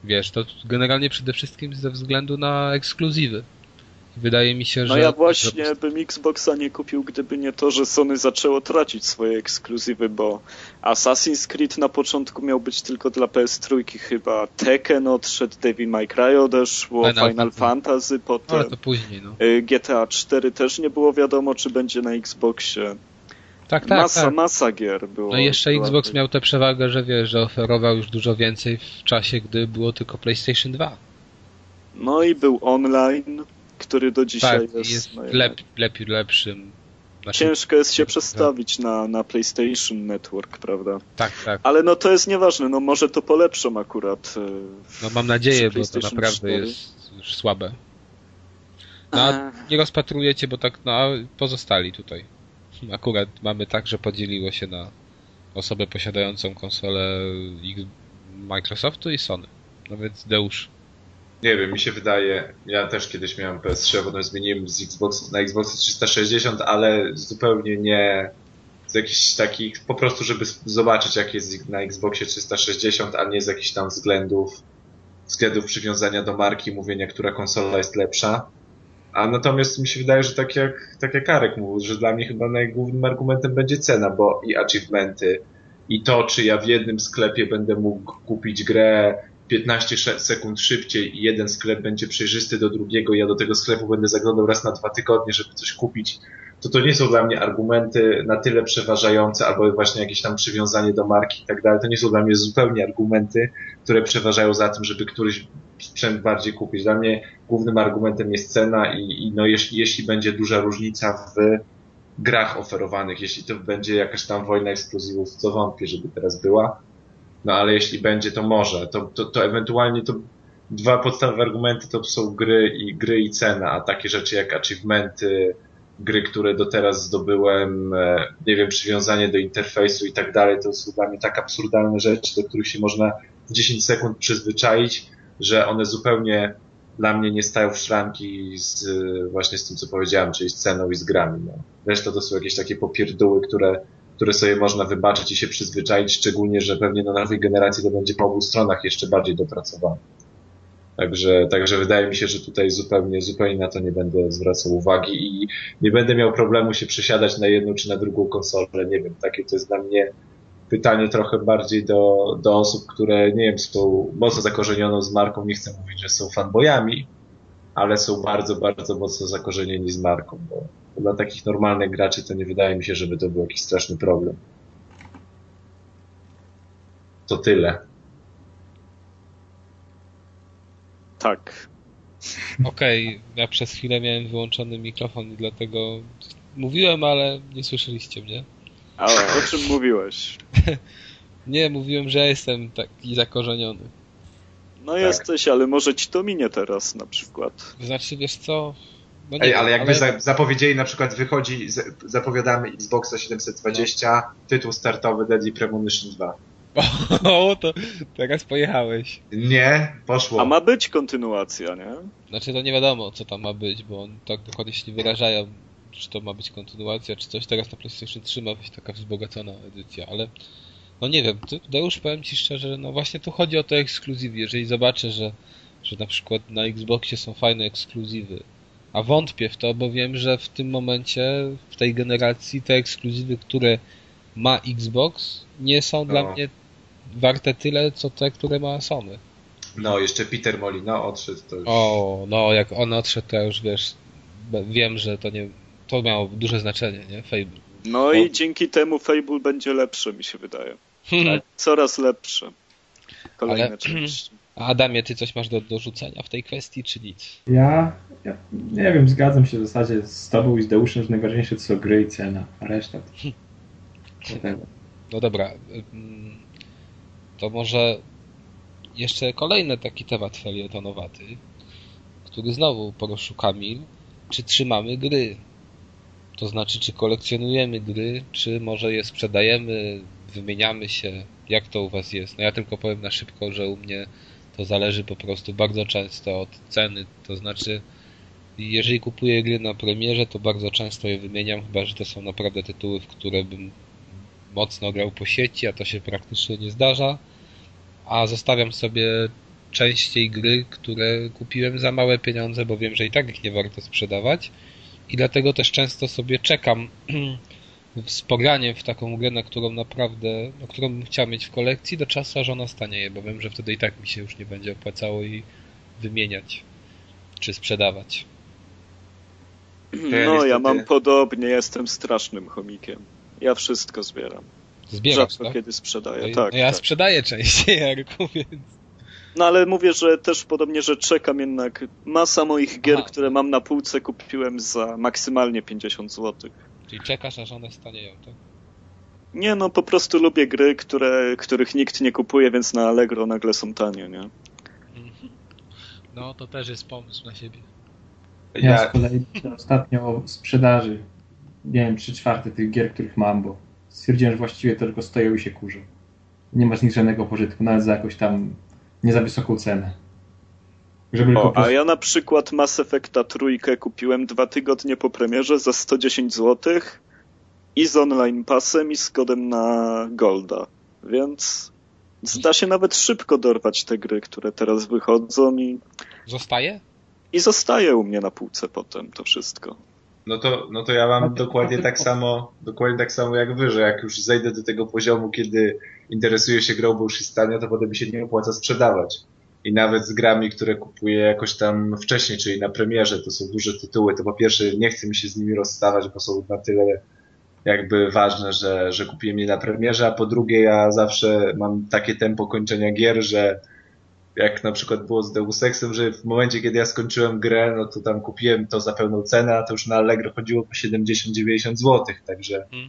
Wiesz, to generalnie przede wszystkim ze względu na ekskluzywy. Wydaje mi się, No że... ja właśnie że- bym Xboxa nie kupił, gdyby nie to, że Sony zaczęło tracić swoje ekskluzywy, bo Assassin's Creed na początku miał być tylko dla PS3 chyba, Tekken odszedł, Devil May Cry odeszło, Final Final, Fantasy. Potem, Ale to później, no. y, GTA 4 też nie było wiadomo, czy będzie na Xboxie. Tak, tak, masa, tak. masa gier było. No i jeszcze Xbox miał tę przewagę, że wiesz, że oferował już dużo więcej w czasie, gdy było tylko PlayStation 2. No i był online, który do dzisiaj tak, jest, jest no, lep, lepiej, lepszym. Znaczy, Ciężko jest się tak. przestawić na, na PlayStation Network, prawda? Tak, tak. Ale no to jest nieważne, no może to polepszą akurat. e, No mam nadzieję, bo to naprawdę 4. jest już słabe. No, a nie rozpatrujecie, bo tak, no a pozostali tutaj. Akurat mamy tak, że podzieliło się na osobę posiadającą konsolę Microsoftu i Sony. No więc Deusz. Nie wiem, mi się wydaje, ja też kiedyś miałem PS3, potem zmieniłem z Xbox na Xbox 360, ale zupełnie nie z jakichś takich, po prostu żeby zobaczyć jak jest na Xboxie 360, a nie z jakichś tam względów, względów przywiązania do marki, mówienia, która konsola jest lepsza. A natomiast mi się wydaje, że tak jak, tak jak Arek mówił, że dla mnie chyba najgłównym argumentem będzie cena, bo i achievementy, i to, czy ja w jednym sklepie będę mógł kupić grę 15 sze- sekund szybciej i jeden sklep będzie przejrzysty do drugiego, ja do tego sklepu będę zaglądał raz na dwa tygodnie, żeby coś kupić, to to nie są dla mnie argumenty na tyle przeważające, albo właśnie jakieś tam przywiązanie do marki i tak dalej. To nie są dla mnie zupełnie argumenty, które przeważają za tym, żeby któryś sprzęt bardziej kupić. Dla mnie głównym argumentem jest cena i, i no jeśli, jeśli będzie duża różnica w grach oferowanych, jeśli to będzie jakaś tam wojna ekskluzywów, co wątpię, żeby teraz była, no ale jeśli będzie, to może. To, to, to ewentualnie to dwa podstawowe argumenty to są gry i gry i cena, a takie rzeczy jak achievementy, gry, które do teraz zdobyłem, e, nie wiem, przywiązanie do interfejsu i tak dalej, to są dla mnie tak absurdalne rzeczy, do których się można w 10 sekund przyzwyczaić, że one zupełnie dla mnie nie stają w szranki z, e, właśnie z tym, co powiedziałem, czyli z ceną i z grami. No. Reszta to są jakieś takie popierdóły, które które sobie można wybaczyć i się przyzwyczaić, szczególnie, że pewnie na nowej generacji to będzie po obu stronach jeszcze bardziej dopracowane. Także, także wydaje mi się, że tutaj zupełnie, zupełnie na to nie będę zwracał uwagi i nie będę miał problemu się przesiadać na jedną czy na drugą konsolę. Nie wiem, takie to jest dla mnie pytanie trochę bardziej do, do osób, które nie wiem, są mocno zakorzenioną z marką. Nie chcę mówić, że są fanboyami, ale są bardzo, bardzo mocno zakorzenieni z marką, bo dla takich normalnych graczy to nie wydaje mi się, żeby to był jakiś straszny problem. To tyle. Tak. Okej, ja przez chwilę miałem wyłączony mikrofon i dlatego mówiłem, ale nie słyszeliście mnie. A o czym mówiłeś? Nie, mówiłem, że ja jestem taki zakorzeniony. No jesteś, ale może ci to minie teraz na przykład. Znaczy, wiesz co? No Ej, wiem, ale jakby za, zapowiedzieli, na przykład wychodzi, z, zapowiadamy Xboxa 720, tytuł startowy Deadly Premonition 2. O, to teraz pojechałeś. Nie, poszło. A ma być kontynuacja, nie? Znaczy, to nie wiadomo, co tam ma być, bo on tak dokładnie się nie wyrażają, czy to ma być kontynuacja, czy coś. Teraz na PlayStation 3 ma być taka wzbogacona edycja, ale no nie wiem, ty, Deusz, powiem Ci szczerze, no właśnie tu chodzi o te ekskluzywy. Jeżeli zobaczę, że, że na przykład na Xboxie są fajne ekskluzywy, a wątpię w to, bo wiem, że w tym momencie, w tej generacji, te ekskluzywy, które ma Xbox, nie są dla No. mnie warte tyle, co te, które ma Sony. No, jeszcze Peter Molino odszedł, to już... O, no jak on odszedł, to ja już wiesz, wiem, że to nie, to miało duże znaczenie, nie? Fable. No i dzięki temu Fable będzie lepszy, mi się wydaje. Tak, coraz lepsze. Kolejne Ale- części. A Adamie, ty coś masz do dorzucenia w tej kwestii, czy nic? Ja, ja nie wiem, zgadzam się w zasadzie z tobą i z Deuszem, że najważniejsze to są gry i cena, a reszta to... whatever. No dobra, to może jeszcze kolejny taki temat felietonowaty, który znowu poruszył Kamil. Czy trzymamy gry? To znaczy, czy kolekcjonujemy gry, czy może je sprzedajemy, wymieniamy się? Jak to u was jest? No ja tylko powiem na szybko, że u mnie to zależy po prostu bardzo często od ceny. To znaczy, jeżeli kupuję gry na premierze, to bardzo często je wymieniam, chyba że to są naprawdę tytuły, w które bym mocno grał po sieci, a to się praktycznie nie zdarza. A zostawiam sobie częściej gry, które kupiłem za małe pieniądze, bo wiem, że i tak ich nie warto sprzedawać. I dlatego też często sobie czekam z pograniem w taką grę, na którą naprawdę, na którą bym chciał mieć w kolekcji, do czasu, aż ona stanieje, bo wiem, że wtedy i tak mi się już nie będzie opłacało jej wymieniać czy sprzedawać. ja No, ja niestety- mam podobnie, jestem strasznym chomikiem. Ja wszystko zbieram. Zbierasz, Rzadko tak? kiedy sprzedaję, No, tak. no ja tak. sprzedaję częściej, Jarku, więc... No ale mówię, że też podobnie, że czekam jednak. Masa moich gier, Aha. które mam na półce, kupiłem za maksymalnie 50 zł. Czyli czekasz, aż one stanieją, tak? Nie, no po prostu lubię gry, które, których nikt nie kupuje, więc na Allegro nagle są tanie, nie? No, to też jest pomysł na siebie. Ja Ja, z kolei ostatnio o sprzedaży, nie wiem, trzy czwarte tych gier, których mam, bo stwierdziłem, że właściwie to tylko stoją i się kurzą. Nie ma z nich żadnego pożytku, nawet za jakąś tam nie za wysoką cenę. Żeby O, a ja na przykład Mass Effecta trójkę kupiłem dwa tygodnie po premierze za 110 zł i z online passem i z kodem na Golda. Więc da się nawet szybko dorwać te gry, które teraz wychodzą i, Zostaje? i zostaje u mnie na półce potem to wszystko. no to, no to ja mam dokładnie tak samo, dokładnie tak samo jak wy, że jak już zejdę do tego poziomu, kiedy interesuję się grą, bo już jest tania, to potem mi się nie opłaca sprzedawać. I nawet z grami, które kupuję jakoś tam wcześniej, czyli na premierze, to są duże tytuły, to po pierwsze nie chcę mi się z nimi rozstawać, bo są na tyle jakby ważne, że, że kupiłem je na premierze, a po drugie ja zawsze mam takie tempo kończenia gier, że jak na przykład było z Deus Exem, że w momencie, kiedy ja skończyłem grę, no to tam kupiłem to za pełną cenę, a to już na Allegro chodziło po 70-90 zł, także, Mm.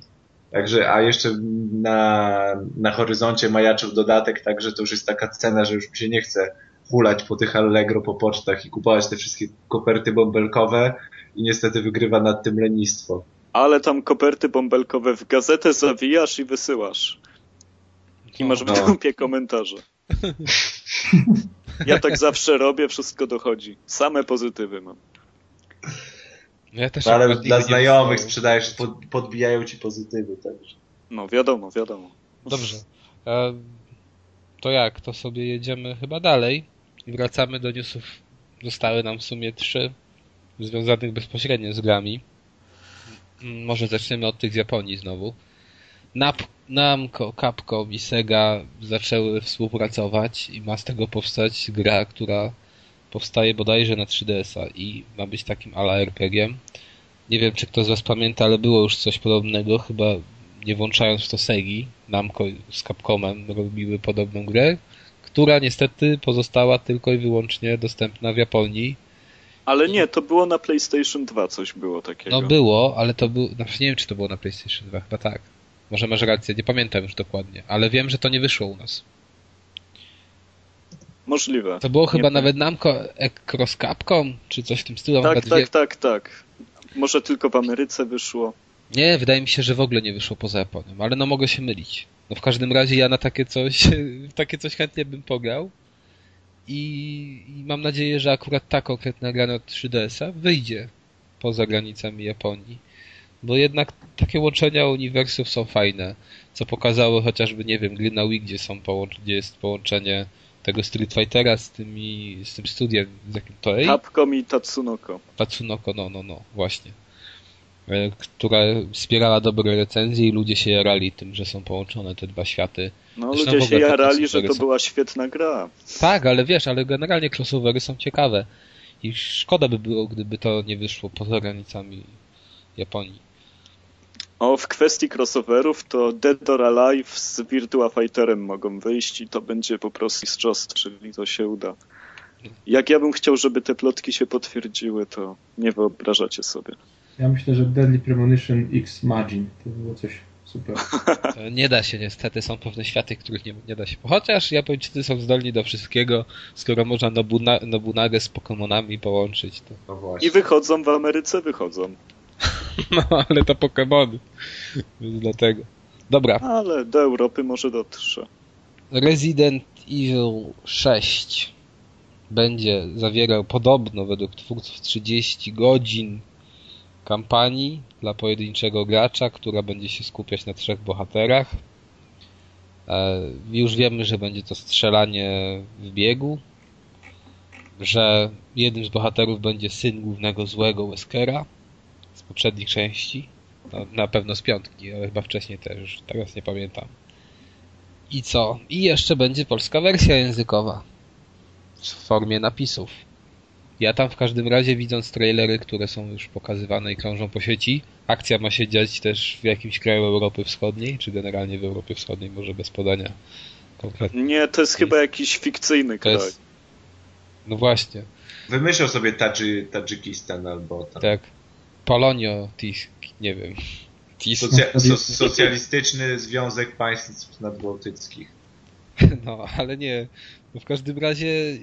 także, a jeszcze na, na horyzoncie majaczył dodatek, także to już jest taka cena, że już mi się nie chce hulać po tych Allegro, po pocztach i kupować te wszystkie koperty bąbelkowe i niestety wygrywa nad tym lenistwo. Ale tam koperty bąbelkowe w gazetę zawijasz i wysyłasz. I masz w No. dupie komentarze. Ja tak zawsze robię, wszystko dochodzi. Same pozytywy mam. No ja też No, ale dla znajomych sprzedajesz, pod, podbijają ci pozytywy, także. No wiadomo, wiadomo. Dobrze. E, to jak? To sobie jedziemy chyba dalej i wracamy do newsów. Zostały nam w sumie trzy związanych bezpośrednio z grami. Mm, Może zaczniemy od tych z Japonii znowu. Nap, Namco, Capcom i Sega zaczęły współpracować i ma z tego powstać gra, która powstaje bodajże na 3DS-a i ma być takim ala RPG-iem. Nie wiem, czy ktoś z Was pamięta, ale było już coś podobnego, chyba nie włączając w to Segi, Namco z Capcomem robiły podobną grę, która niestety pozostała tylko i wyłącznie dostępna w Japonii. Ale nie, to było na PlayStation 2 coś było takiego. No było, ale to był, znaczy nie wiem czy to było na PlayStation 2, chyba tak. Może masz rację, nie pamiętam już dokładnie, ale wiem, że to nie wyszło u nas. Możliwe. To było chyba Nie nawet Namco Cross Capcom, czy coś w tym stylu. Tak, tak, tak, tak. Może tylko w Ameryce wyszło. Nie, wydaje mi się, że w ogóle nie wyszło poza Japonią, ale no mogę się mylić. No w każdym razie ja na takie coś, takie coś chętnie bym pograł. I, I mam nadzieję, że akurat ta konkretna gra na 3DS-a wyjdzie poza granicami Japonii. Bo jednak takie łączenia uniwersów są fajne. Co pokazały chociażby, nie wiem, gry na Wii, gdzie, są połącz- gdzie jest połączenie tego Street Fightera z, tymi, z tym studiem, z jakim to jest? Capcom i Tatsunoko. Tatsunoko, no, no, no, właśnie. E, Która wspierała dobre recenzje i ludzie się jarali tym, że są połączone te dwa światy. No Zresztą ludzie się jarali, że to są- była świetna gra. Tak, ale wiesz, ale generalnie crossovery są ciekawe. I szkoda by było, gdyby to nie wyszło poza granicami Japonii. O, w kwestii crossoverów to Dead or Alive z Virtua Fighterem mogą wyjść i to będzie po prostu mistrzostwo, czyli to się uda. Jak ja bym chciał, żeby te plotki się potwierdziły, to nie wyobrażacie sobie. Ja myślę, że Deadly Premonition X Margin to było coś super. Nie da się niestety, są pewne światy, których nie, nie da się. Chociaż Japończycy są zdolni do wszystkiego, skoro można Nobuna, Nobunagę z Pokemonami połączyć. To... No właśnie. I wychodzą w Ameryce, wychodzą. No, ale to Pokemony. Więc dlatego. Dobra, Ale do Europy może dotrze. Resident Evil 6 będzie zawierał podobno według twórców 30 godzin kampanii dla pojedynczego gracza, która będzie się skupiać na trzech bohaterach. E, Już wiemy, że będzie to strzelanie w biegu, że jednym z bohaterów będzie syn głównego złego Weskera z poprzednich części. No, na pewno z piątki, ale chyba wcześniej też, teraz nie pamiętam. I co? I jeszcze będzie polska wersja językowa w formie napisów. Ja tam w każdym razie widząc trailery, które są już pokazywane i krążą po sieci, akcja ma się dziać też w jakimś kraju Europy Wschodniej, czy generalnie w Europie Wschodniej, może bez podania konkretnie. Nie, to jest chyba jakiś fikcyjny To kraj. jest... No właśnie, Wymyślał sobie Tadży, Tadżykistan albo tam. tak. Polonio, Tisk, nie wiem. Tisk, Socja so socjalistyczny Związek Państw Nadbałtyckich. no ale nie. No w każdym razie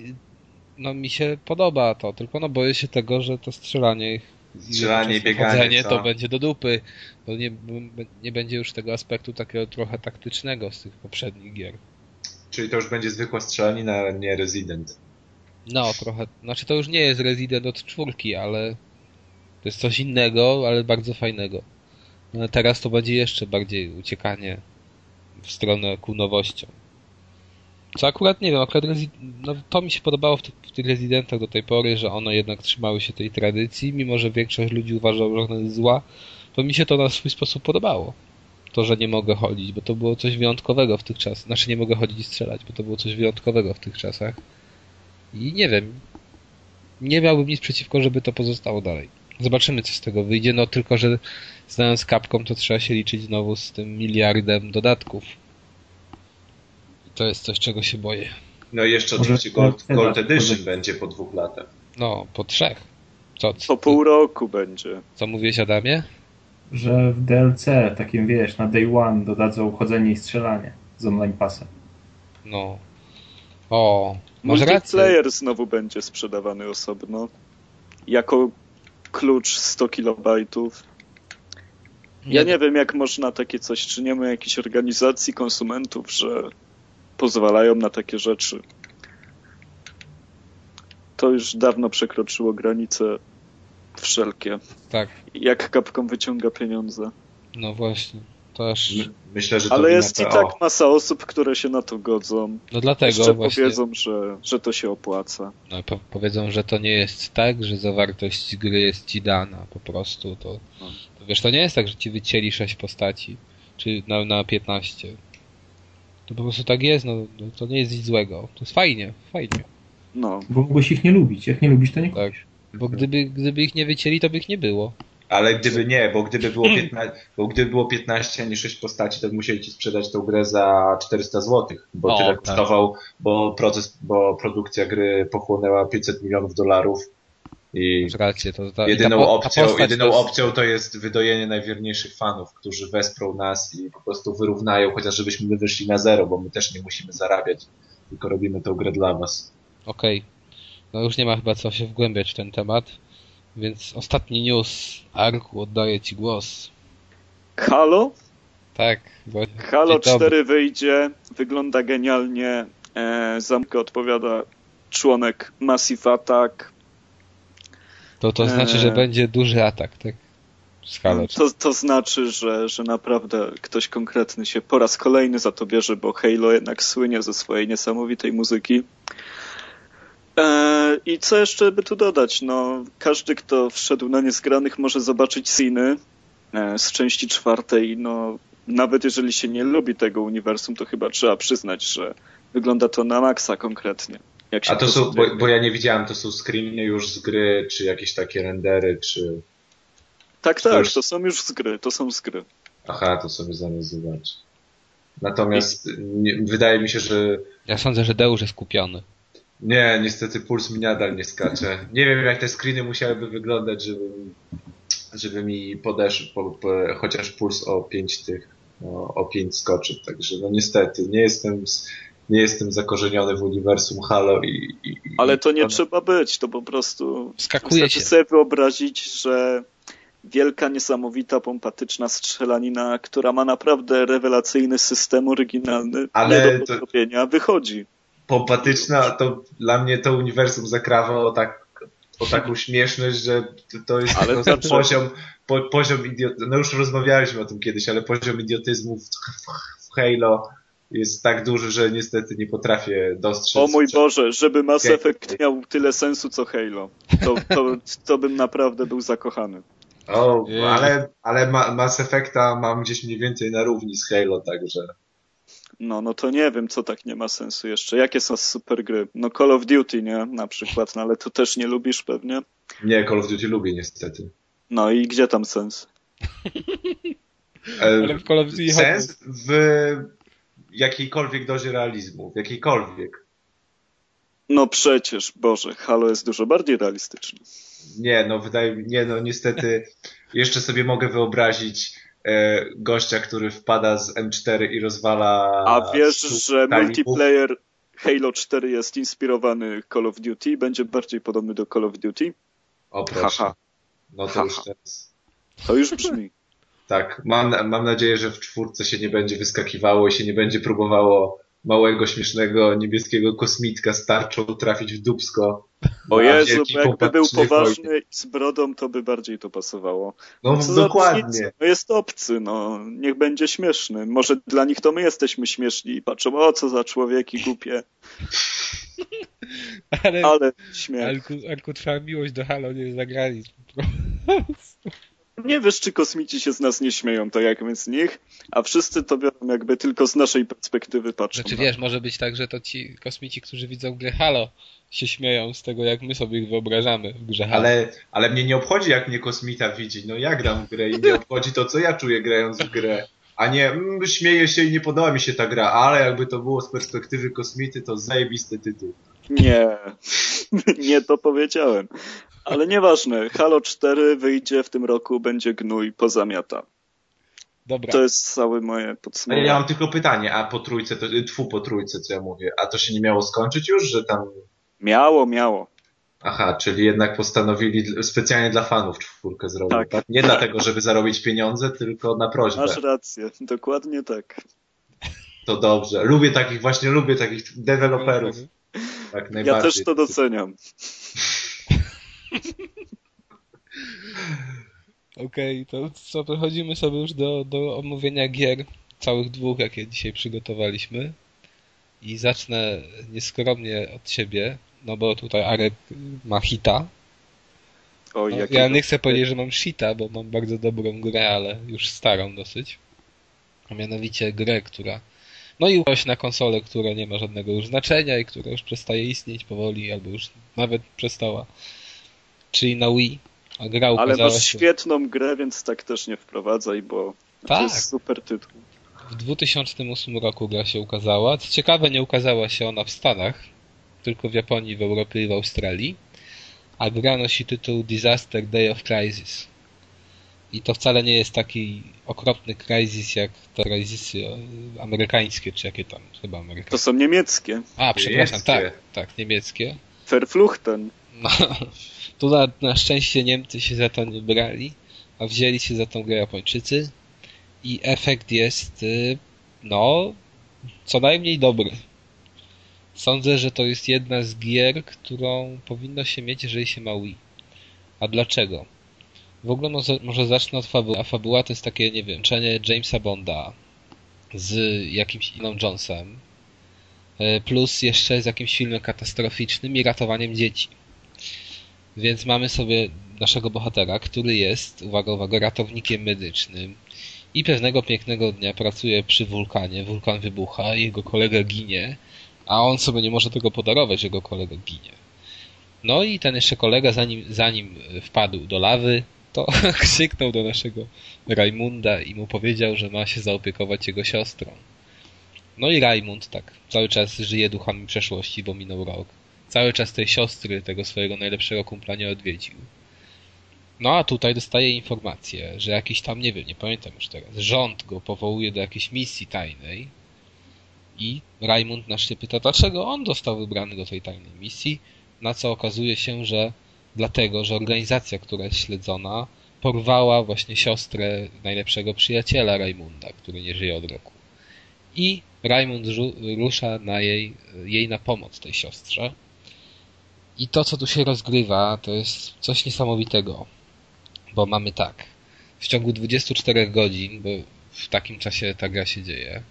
no mi się podoba to, tylko no boję się tego, że to strzelanie Strzelanie i bieganie, co? to będzie do dupy, bo nie, nie będzie już tego aspektu takiego trochę taktycznego z tych poprzednich gier. Czyli to już będzie zwykła strzelanina, a nie Resident. No, trochę, znaczy to już nie jest Resident od czwórki, ale to jest coś innego, ale bardzo fajnego. No, teraz to będzie jeszcze bardziej uciekanie w stronę ku nowościom. Co akurat nie wiem, akurat no, to mi się podobało w tych, w tych Residentach do tej pory, że one jednak trzymały się tej tradycji, mimo że większość ludzi uważała, że ona jest zła, to mi się to na swój sposób podobało. To, że nie mogę chodzić, bo to było coś wyjątkowego w tych czasach. Znaczy nie mogę chodzić i strzelać, bo to było coś wyjątkowego w tych czasach. I nie wiem. Nie miałbym nic przeciwko, żeby to pozostało dalej. Zobaczymy, co z tego wyjdzie. No tylko, że znając Capcom, to trzeba się liczyć znowu z tym miliardem dodatków. To jest coś, czego się boję. No i jeszcze oczywiście Gold, Gold Edition może- będzie po dwóch latach. No, po trzech. Co, Po co, pół roku będzie. co mówiłeś, Adamie? Że w DLC, takim wiesz, na day one dodadzą chodzenie i strzelanie z online passem. No. O, może rację. Multiplayer znowu będzie sprzedawany osobno. Jako klucz 100 kilobajtów. Ja nie wiem, jak można takie coś, czy nie ma jakiejś organizacji konsumentów, że pozwalają na takie rzeczy. To już dawno przekroczyło granice wszelkie. Tak, Jak Capcom wyciąga pieniądze. no właśnie. To aż... My, myślę, że to Ale jest i tak masa osób, które się na to godzą. No dlatego Jeszcze właśnie... powiedzą, że, że to się opłaca. No, po powiedzą, że to nie jest tak, że zawartość gry jest ci dana po prostu. To, No. to wiesz, to nie jest tak, że ci wycięli 6 postaci, czy na, na 15. To po prostu tak jest, no, no to nie jest nic złego. To jest fajnie, fajnie. No. Bo mogłeś ich nie lubić. Jak nie lubisz, to nie Tak. kupisz. Bo gdyby, gdyby ich nie wycięli, to by ich nie było. Ale gdyby nie, bo gdyby było 15, bo gdyby było 15, a nie 6 postaci, to musieli ci sprzedać tą grę za 400 zł, bo O, tyle tak. kosztował, bo proces, bo produkcja gry pochłonęła 500 milionów dolarów i. To, jedyną, ta, ta opcją, jedyną to jest- opcją to jest wydojenie najwierniejszych fanów, którzy wesprą nas i po prostu wyrównają, chociaż żebyśmy my wyszli na zero, bo my też nie musimy zarabiać, tylko robimy tą grę dla was. Okej. No już nie ma chyba co się wgłębiać w ten temat. Więc ostatni news. Arku, oddaję ci głos. Halo? Tak. Bo... Halo Dzień dobry. 4 wyjdzie, wygląda genialnie. E, zamkę odpowiada członek Massive Attack. To, to znaczy, że Eee. będzie duży atak, tak? Z Halo. To, to znaczy, że, że naprawdę ktoś konkretny się po raz kolejny za to bierze, bo Halo jednak słynie ze swojej niesamowitej muzyki. E, I co jeszcze by tu dodać? No, każdy, kto wszedł na Niezgranych może zobaczyć sceny e, z części czwartej. No, nawet jeżeli się nie lubi tego uniwersum, to chyba trzeba przyznać, że wygląda to na maksa konkretnie. Jak się A to są, bo, bo ja nie widziałem, to są screeny już z gry, czy jakieś takie rendery, czy... Tak, to tak, już- to są już z gry, to są z gry. Aha, to sobie zamiast zobaczę. Natomiast nie, wydaje mi się, że Ja sądzę, że Deusz jest kupiony. nie, niestety puls mi nadal nie skacze. Nie wiem jak te screeny musiałyby wyglądać, żeby, żeby mi podeszł po, po, chociaż puls o 5 tych, o, o 5 skoczył. Także no niestety, nie jestem, z- nie jestem zakorzeniony w uniwersum Halo i, i Ale to nie trzeba być, to po prostu Skakuje wystarczy się. sobie wyobrazić, że wielka, niesamowita, pompatyczna strzelanina, która ma naprawdę rewelacyjny system oryginalny, Ale nie do to- podrobienia, wychodzi. pompatyczna, to dla mnie to uniwersum zakrawa o, tak, o taką śmieszność, że to- to jest Ale tylko znaczy- poziom, po, poziom idiotyzmu. No już rozmawialiśmy o tym kiedyś, ale poziom idiotyzmu w, w, w Halo jest tak duży, że niestety nie potrafię dostrzec. O mój że- Boże, żeby Mass. Effect miał tyle sensu co Halo, to, to, to bym naprawdę był zakochany. O, ale, ale Ma- Mass Effecta mam gdzieś mniej więcej na równi z Halo, także. No, no to nie wiem, co tak nie ma sensu jeszcze. Jakie są super gry? No Call of Duty, nie? Na przykład, no ale to też nie lubisz pewnie. Nie, Call of Duty lubię niestety. No i gdzie tam sens? E, Ale w Call of Duty Sens w jakiejkolwiek dozie realizmu, w jakiejkolwiek. No przecież, Boże, Halo jest dużo bardziej realistyczny. Nie, no wydaje mi nie, no niestety jeszcze sobie mogę wyobrazić e, gościa, który wpada z M4 i rozwala. A wiesz, że multiplayer Halo 4 jest inspirowany Call of Duty i będzie bardziej podobny do Call of Duty? O proszę. Haha. No to Haha. już teraz. To już brzmi. Tak, mam, mam nadzieję, że w czwórce się nie będzie wyskakiwało i się nie będzie próbowało małego, śmiesznego, niebieskiego kosmitka z tarczą trafić w dubsko. O Jezu, jakby był poważny wojny. z brodą, to by bardziej to pasowało. No Co za dokładnie. No jest obcy, no. Niech będzie śmieszny. Może dla nich to my jesteśmy śmieszni i patrzą, o co za człowieki głupie. Ale Ale śmiech. Alku, Alku, miłość do Halo nie jest za granicą. Nie wiesz, czy kosmici się z nas nie śmieją, to jak my z nich, a wszyscy to biorą jakby tylko z naszej perspektywy patrzą. Znaczy na- wiesz, może być tak, że to ci kosmici, którzy widzą grę Halo, się śmieją z tego, jak my sobie ich wyobrażamy w grze Halo. Ale, ale mnie nie obchodzi, jak mnie kosmita widzi. No ja gram w grę i mnie obchodzi to, co ja czuję grając w grę. A nie, mm, śmieję się i nie podoba mi się ta gra, ale jakby to było z perspektywy kosmity, to zajebisty tytuł. Nie, nie to powiedziałem. Ale nieważne, Halo 4 wyjdzie w tym roku, będzie gnój, pozamiata. Dobra, To jest całe moje Ale podsumowanie. ja mam tylko pytanie, a po trójce, to, tfu, po trójce, co ja mówię, a to się nie miało skończyć już, że tam, Miało, miało. aha, czyli jednak postanowili specjalnie dla fanów czwórkę zrobić, Tak. tak? Nie dlatego, żeby zarobić pieniądze, tylko na prośbę. Masz rację, dokładnie tak. To dobrze. Lubię takich, właśnie lubię takich deweloperów. Tak Ja najbardziej. też to doceniam. Okej, to co, przechodzimy sobie już do, do omówienia gier, całych dwóch, jakie dzisiaj przygotowaliśmy. I zacznę nieskromnie od siebie, no bo tutaj Arek ma hita. Oj, No, ja nie chcę powiedzieć, że mam shita, bo mam bardzo dobrą grę, ale już starą dosyć. A mianowicie grę, która no i właśnie na konsolę, która nie ma żadnego już znaczenia i która już przestaje istnieć powoli, albo już nawet przestała. Czyli na Wii. A gra Ale masz się świetną grę, więc tak też nie wprowadzaj, bo to Tak. jest super tytuł. w 2008 roku gra się ukazała. Co ciekawe, nie ukazała się ona w Stanach, tylko w Japonii, w Europie i w Australii. A gra nosi tytuł Disaster Day of Crisis. I to wcale nie jest taki okropny Crisis jak te Crisisy e, amerykańskie, czy jakie tam, chyba To amerykańskie. są niemieckie. A, przepraszam, Niemieckie. tak, tak, niemieckie. Verfluchten. No, tu na, na szczęście Niemcy się za to nie brali, a wzięli się za tą grę Japończycy i efekt jest, y, no, co najmniej dobry. Sądzę, że to jest jedna z gier, którą powinno się mieć, jeżeli się ma Wii. A dlaczego? W ogóle może, może zacznę od fabuły. A fabuła to jest takie, nie wiem, czenie Jamesa Bonda z jakimś Iną Jonesem, y, plus jeszcze z jakimś filmem katastroficznym i ratowaniem dzieci. Więc mamy sobie naszego bohatera, który jest, uwaga, uwaga, ratownikiem medycznym i pewnego pięknego dnia pracuje przy wulkanie. Wulkan wybucha, jego kolega ginie, a on sobie nie może tego podarować, jego kolega ginie. No i ten jeszcze kolega, zanim, zanim wpadł do lawy, to krzyknął do naszego Rajmunda i mu powiedział, że ma się zaopiekować jego siostrą. No i Rajmund tak cały czas żyje duchami przeszłości, bo minął rok. Cały czas tej siostry, tego swojego najlepszego kumpla nie odwiedził. No a tutaj dostaje informację, że jakiś tam, nie wiem, nie pamiętam już teraz, rząd go powołuje do jakiejś misji tajnej i Rajmund nasz się pyta, dlaczego on został wybrany do tej tajnej misji, na co okazuje się, że dlatego, że organizacja, która jest śledzona, porwała właśnie siostrę najlepszego przyjaciela Rajmunda, który nie żyje od roku. I Rajmund rusza na jej, jej na pomoc tej siostrze. I to, co tu się rozgrywa, to jest coś niesamowitego, bo mamy tak. W ciągu 24 godzin, bo w takim czasie ta gra się dzieje,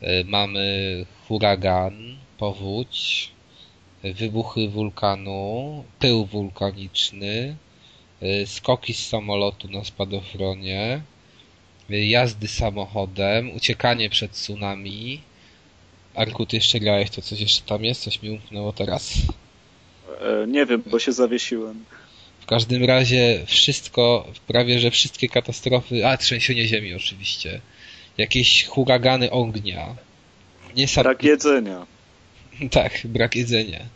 e, mamy huragan, powódź, wybuchy wulkanu, pył wulkaniczny, y, skoki z samolotu na spadochronie, y, jazdy samochodem, uciekanie przed tsunami. Arku, ty jeszcze grałeś, to coś jeszcze tam jest? Coś mi umknęło teraz. E, nie wiem, bo się zawiesiłem. W każdym razie wszystko, prawie że wszystkie katastrofy, a trzęsienie ziemi oczywiście, jakieś huragany ognia. Niesam... Brak jedzenia. Tak, brak jedzenia.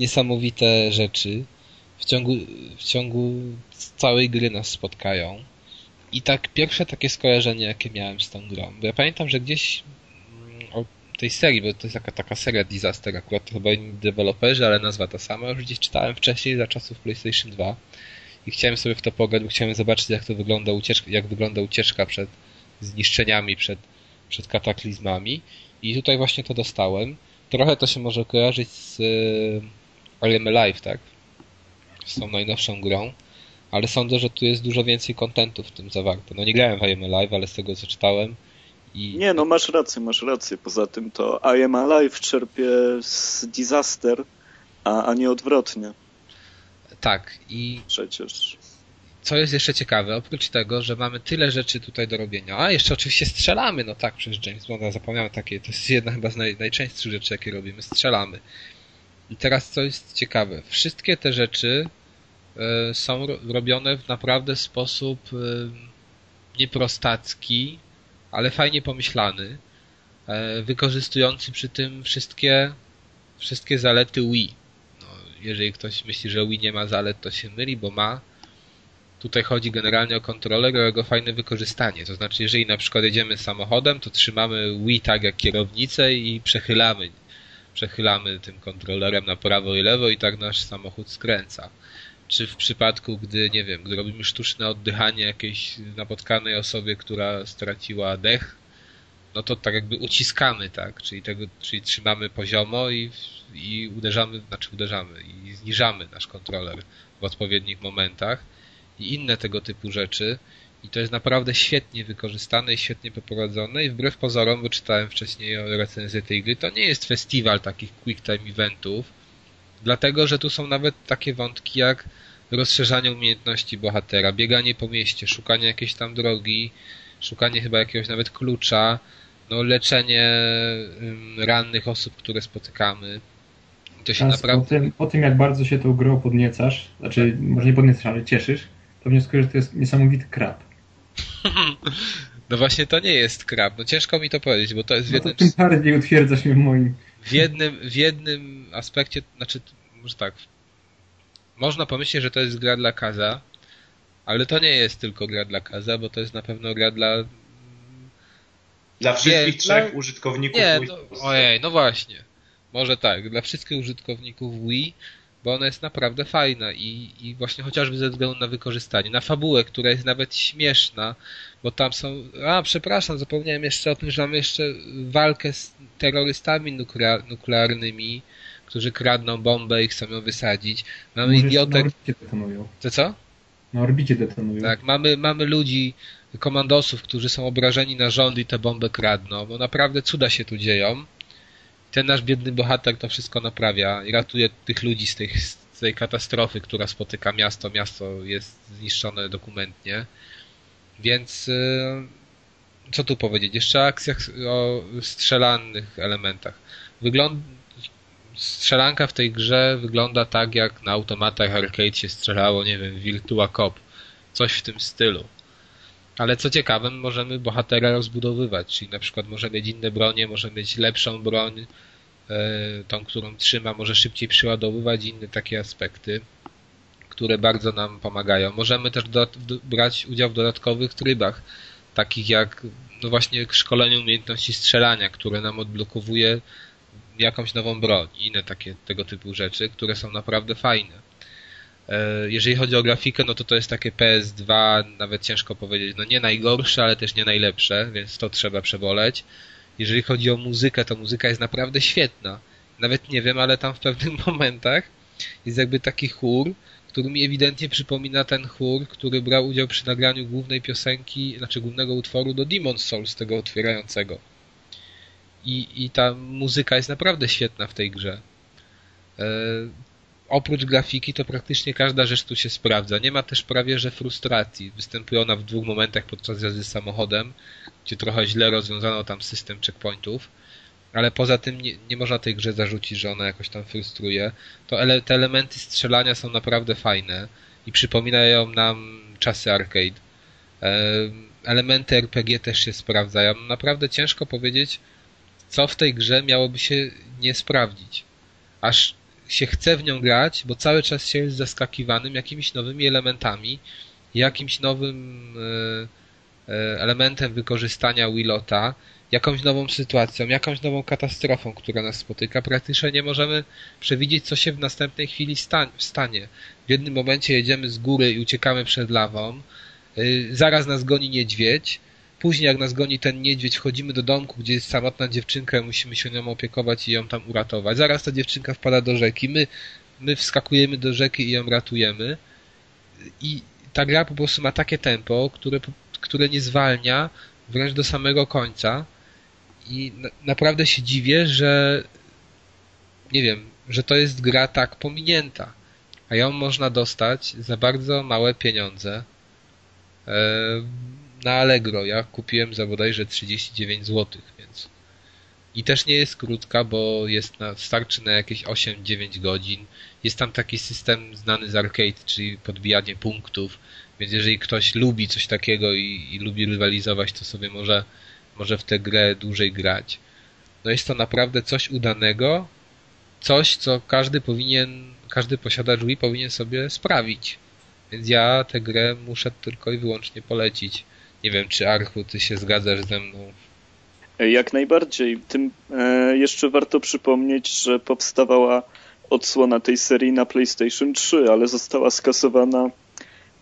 Niesamowite rzeczy w ciągu, w ciągu całej gry nas spotkają. I tak pierwsze takie skojarzenie, jakie miałem z tą grą. Bo ja pamiętam, że gdzieś mm, o tej serii, bo to jest taka, taka seria Disaster, akurat to chyba inni deweloperzy, ale nazwa ta sama, już gdzieś czytałem wcześniej za czasów PlayStation 2 i chciałem sobie w to pograć, bo chciałem zobaczyć jak to wygląda ucieczka, jak wygląda ucieczka przed zniszczeniami, przed, przed kataklizmami i tutaj właśnie to dostałem Trochę to się może kojarzyć z I Am Alive, tak? Z tą najnowszą grą. Ale sądzę, że tu jest dużo więcej kontentu w tym zawarte. No nie grałem w Am Alive, ale z tego co czytałem i... Nie, no masz rację, masz rację. Poza tym to I Am Alive czerpie z Disaster, a, a nie odwrotnie. Tak, i... Przecież co jest jeszcze ciekawe, oprócz tego, że mamy tyle rzeczy tutaj do robienia, a jeszcze oczywiście strzelamy, no tak, przez James Bonda zapomniałem takie, to jest jedna chyba z naj, najczęstszych rzeczy, jakie robimy, strzelamy. I teraz co jest ciekawe, wszystkie te rzeczy y, są ro, robione w naprawdę sposób y, nieprostacki, ale fajnie pomyślany, y, wykorzystujący przy tym wszystkie, wszystkie zalety Wii. No, jeżeli ktoś myśli, że Wii nie ma zalet, to się myli, bo ma Tutaj chodzi generalnie o kontroler, o jego fajne wykorzystanie. To znaczy, jeżeli na przykład jedziemy samochodem, to trzymamy Wii tak jak kierownicę i przechylamy. Przechylamy tym kontrolerem na prawo i lewo i tak nasz samochód skręca. Czy w przypadku, gdy, nie wiem, gdy robimy sztuczne oddychanie jakiejś napotkanej osobie, która straciła dech, no to tak jakby uciskamy, tak? Czyli, tego, czyli trzymamy poziomo i, i uderzamy, znaczy uderzamy i zniżamy nasz kontroler w odpowiednich momentach i inne tego typu rzeczy. I to jest naprawdę świetnie wykorzystane i świetnie poprowadzone i wbrew pozorom, bo czytałem wcześniej o recenzji tej gry, to nie jest festiwal takich quick time eventów, dlatego, że tu są nawet takie wątki jak rozszerzanie umiejętności bohatera, bieganie po mieście, szukanie jakiejś tam drogi, szukanie chyba jakiegoś nawet klucza, no leczenie rannych osób, które spotykamy. To się naprawdę... po, tym, po tym, jak bardzo się tą grą podniecasz, znaczy może nie podniecasz, ale cieszysz, to wnioskuję, że to jest niesamowity krab. No właśnie to nie jest krab. No ciężko mi to powiedzieć, bo to jest w jednym... No to tym bardziej utwierdzasz mnie w moim... W jednym, w jednym aspekcie, znaczy, może tak, można pomyśleć, że to jest gra dla Kaza, ale to nie jest tylko gra dla Kaza, bo to jest na pewno gra dla... Dla wszystkich nie, trzech dla... użytkowników Nie, no, ojej, no właśnie. Może tak, dla wszystkich użytkowników Wii bo ona jest naprawdę fajna i, i właśnie chociażby ze względu na wykorzystanie, na fabułę, która jest nawet śmieszna, bo tam są, a przepraszam, zapomniałem jeszcze o tym, że mamy jeszcze walkę z terrorystami nuklearnymi, którzy kradną bombę i chcą ją wysadzić. Mamy Może idiotek... Na orbicie detonują. To co? Na orbicie detonują. Tak, mamy, mamy ludzi, komandosów, którzy są obrażeni na rząd i tę bombę kradną, bo naprawdę cuda się tu dzieją ten nasz biedny bohater to wszystko naprawia i ratuje tych ludzi z tej, z tej katastrofy, która spotyka miasto. Miasto jest zniszczone dokumentnie. Więc y, co tu powiedzieć? Jeszcze o akcjach, o strzelanych elementach. Wygląd... Strzelanka w tej grze wygląda tak, jak na automatach arcade się strzelało, nie wiem, Virtua Cop. coś w tym stylu. Ale co ciekawe, możemy bohatera rozbudowywać, czyli na przykład może mieć inne bronie, może mieć lepszą broń, tą, którą trzyma, może szybciej przyładowywać inne takie aspekty, które bardzo nam pomagają. Możemy też do, do, brać udział w dodatkowych trybach, takich jak no właśnie szkolenie umiejętności strzelania, które nam odblokowuje jakąś nową broń i inne takie tego typu rzeczy, które są naprawdę fajne. E, jeżeli chodzi o grafikę, no to to jest takie PS2, nawet ciężko powiedzieć, no nie najgorsze, ale też nie najlepsze, więc to trzeba przeboleć. Jeżeli chodzi o muzykę, to muzyka jest naprawdę świetna. Nawet nie wiem, ale tam w pewnych momentach jest jakby taki chór, który mi ewidentnie przypomina ten chór, który brał udział przy nagraniu głównej piosenki, znaczy głównego utworu do Demon's Souls, tego otwierającego. I, I ta muzyka jest naprawdę świetna w tej grze. E, oprócz grafiki to praktycznie każda rzecz tu się sprawdza. Nie ma też prawie że frustracji. Występuje ona w dwóch momentach podczas jazdy samochodem, gdzie trochę źle rozwiązano tam system checkpointów, ale poza tym nie, nie można tej grze zarzucić, że ona jakoś tam frustruje. To ele, te elementy strzelania są naprawdę fajne i przypominają nam czasy arcade. E, elementy RPG też się sprawdzają. Naprawdę ciężko powiedzieć, co w tej grze miałoby się nie sprawdzić. Aż się chce w nią grać, bo cały czas się jest zaskakiwanym jakimiś nowymi elementami, jakimś nowym e, elementem wykorzystania Willota, jakąś nową sytuacją, jakąś nową katastrofą, która nas spotyka. Praktycznie nie możemy przewidzieć, co się w następnej chwili stanie. W jednym momencie jedziemy z góry i uciekamy przed lawą, e, zaraz nas goni niedźwiedź, Później, jak nas goni ten niedźwiedź, wchodzimy do domku, gdzie jest samotna dziewczynka, musimy się nią opiekować i ją tam uratować. Zaraz ta dziewczynka wpada do rzeki, my, my wskakujemy do rzeki i ją ratujemy. I ta gra po prostu ma takie tempo, które, które nie zwalnia wręcz do samego końca. I na, naprawdę się dziwię, że nie wiem, że to jest gra tak pominięta. A ją można dostać za bardzo małe pieniądze. Eee, na Allegro. Ja kupiłem za bodajże 39 zł, więc. I też nie jest krótka, bo jest na, starczy na jakieś 8-9 godzin. Jest tam taki system znany z arcade, czyli podbijanie punktów, więc jeżeli ktoś lubi coś takiego i, i lubi rywalizować, to sobie może, może w tę grę dłużej grać. No jest to naprawdę coś udanego, coś, co każdy powinien, każdy posiadacz Wii powinien sobie sprawić. Więc ja tę grę muszę tylko i wyłącznie polecić. Nie wiem, czy Archu, ty się zgadzasz ze mną? Jak najbardziej. Tym e, jeszcze warto przypomnieć, że powstawała odsłona tej serii na PlayStation 3, ale została skasowana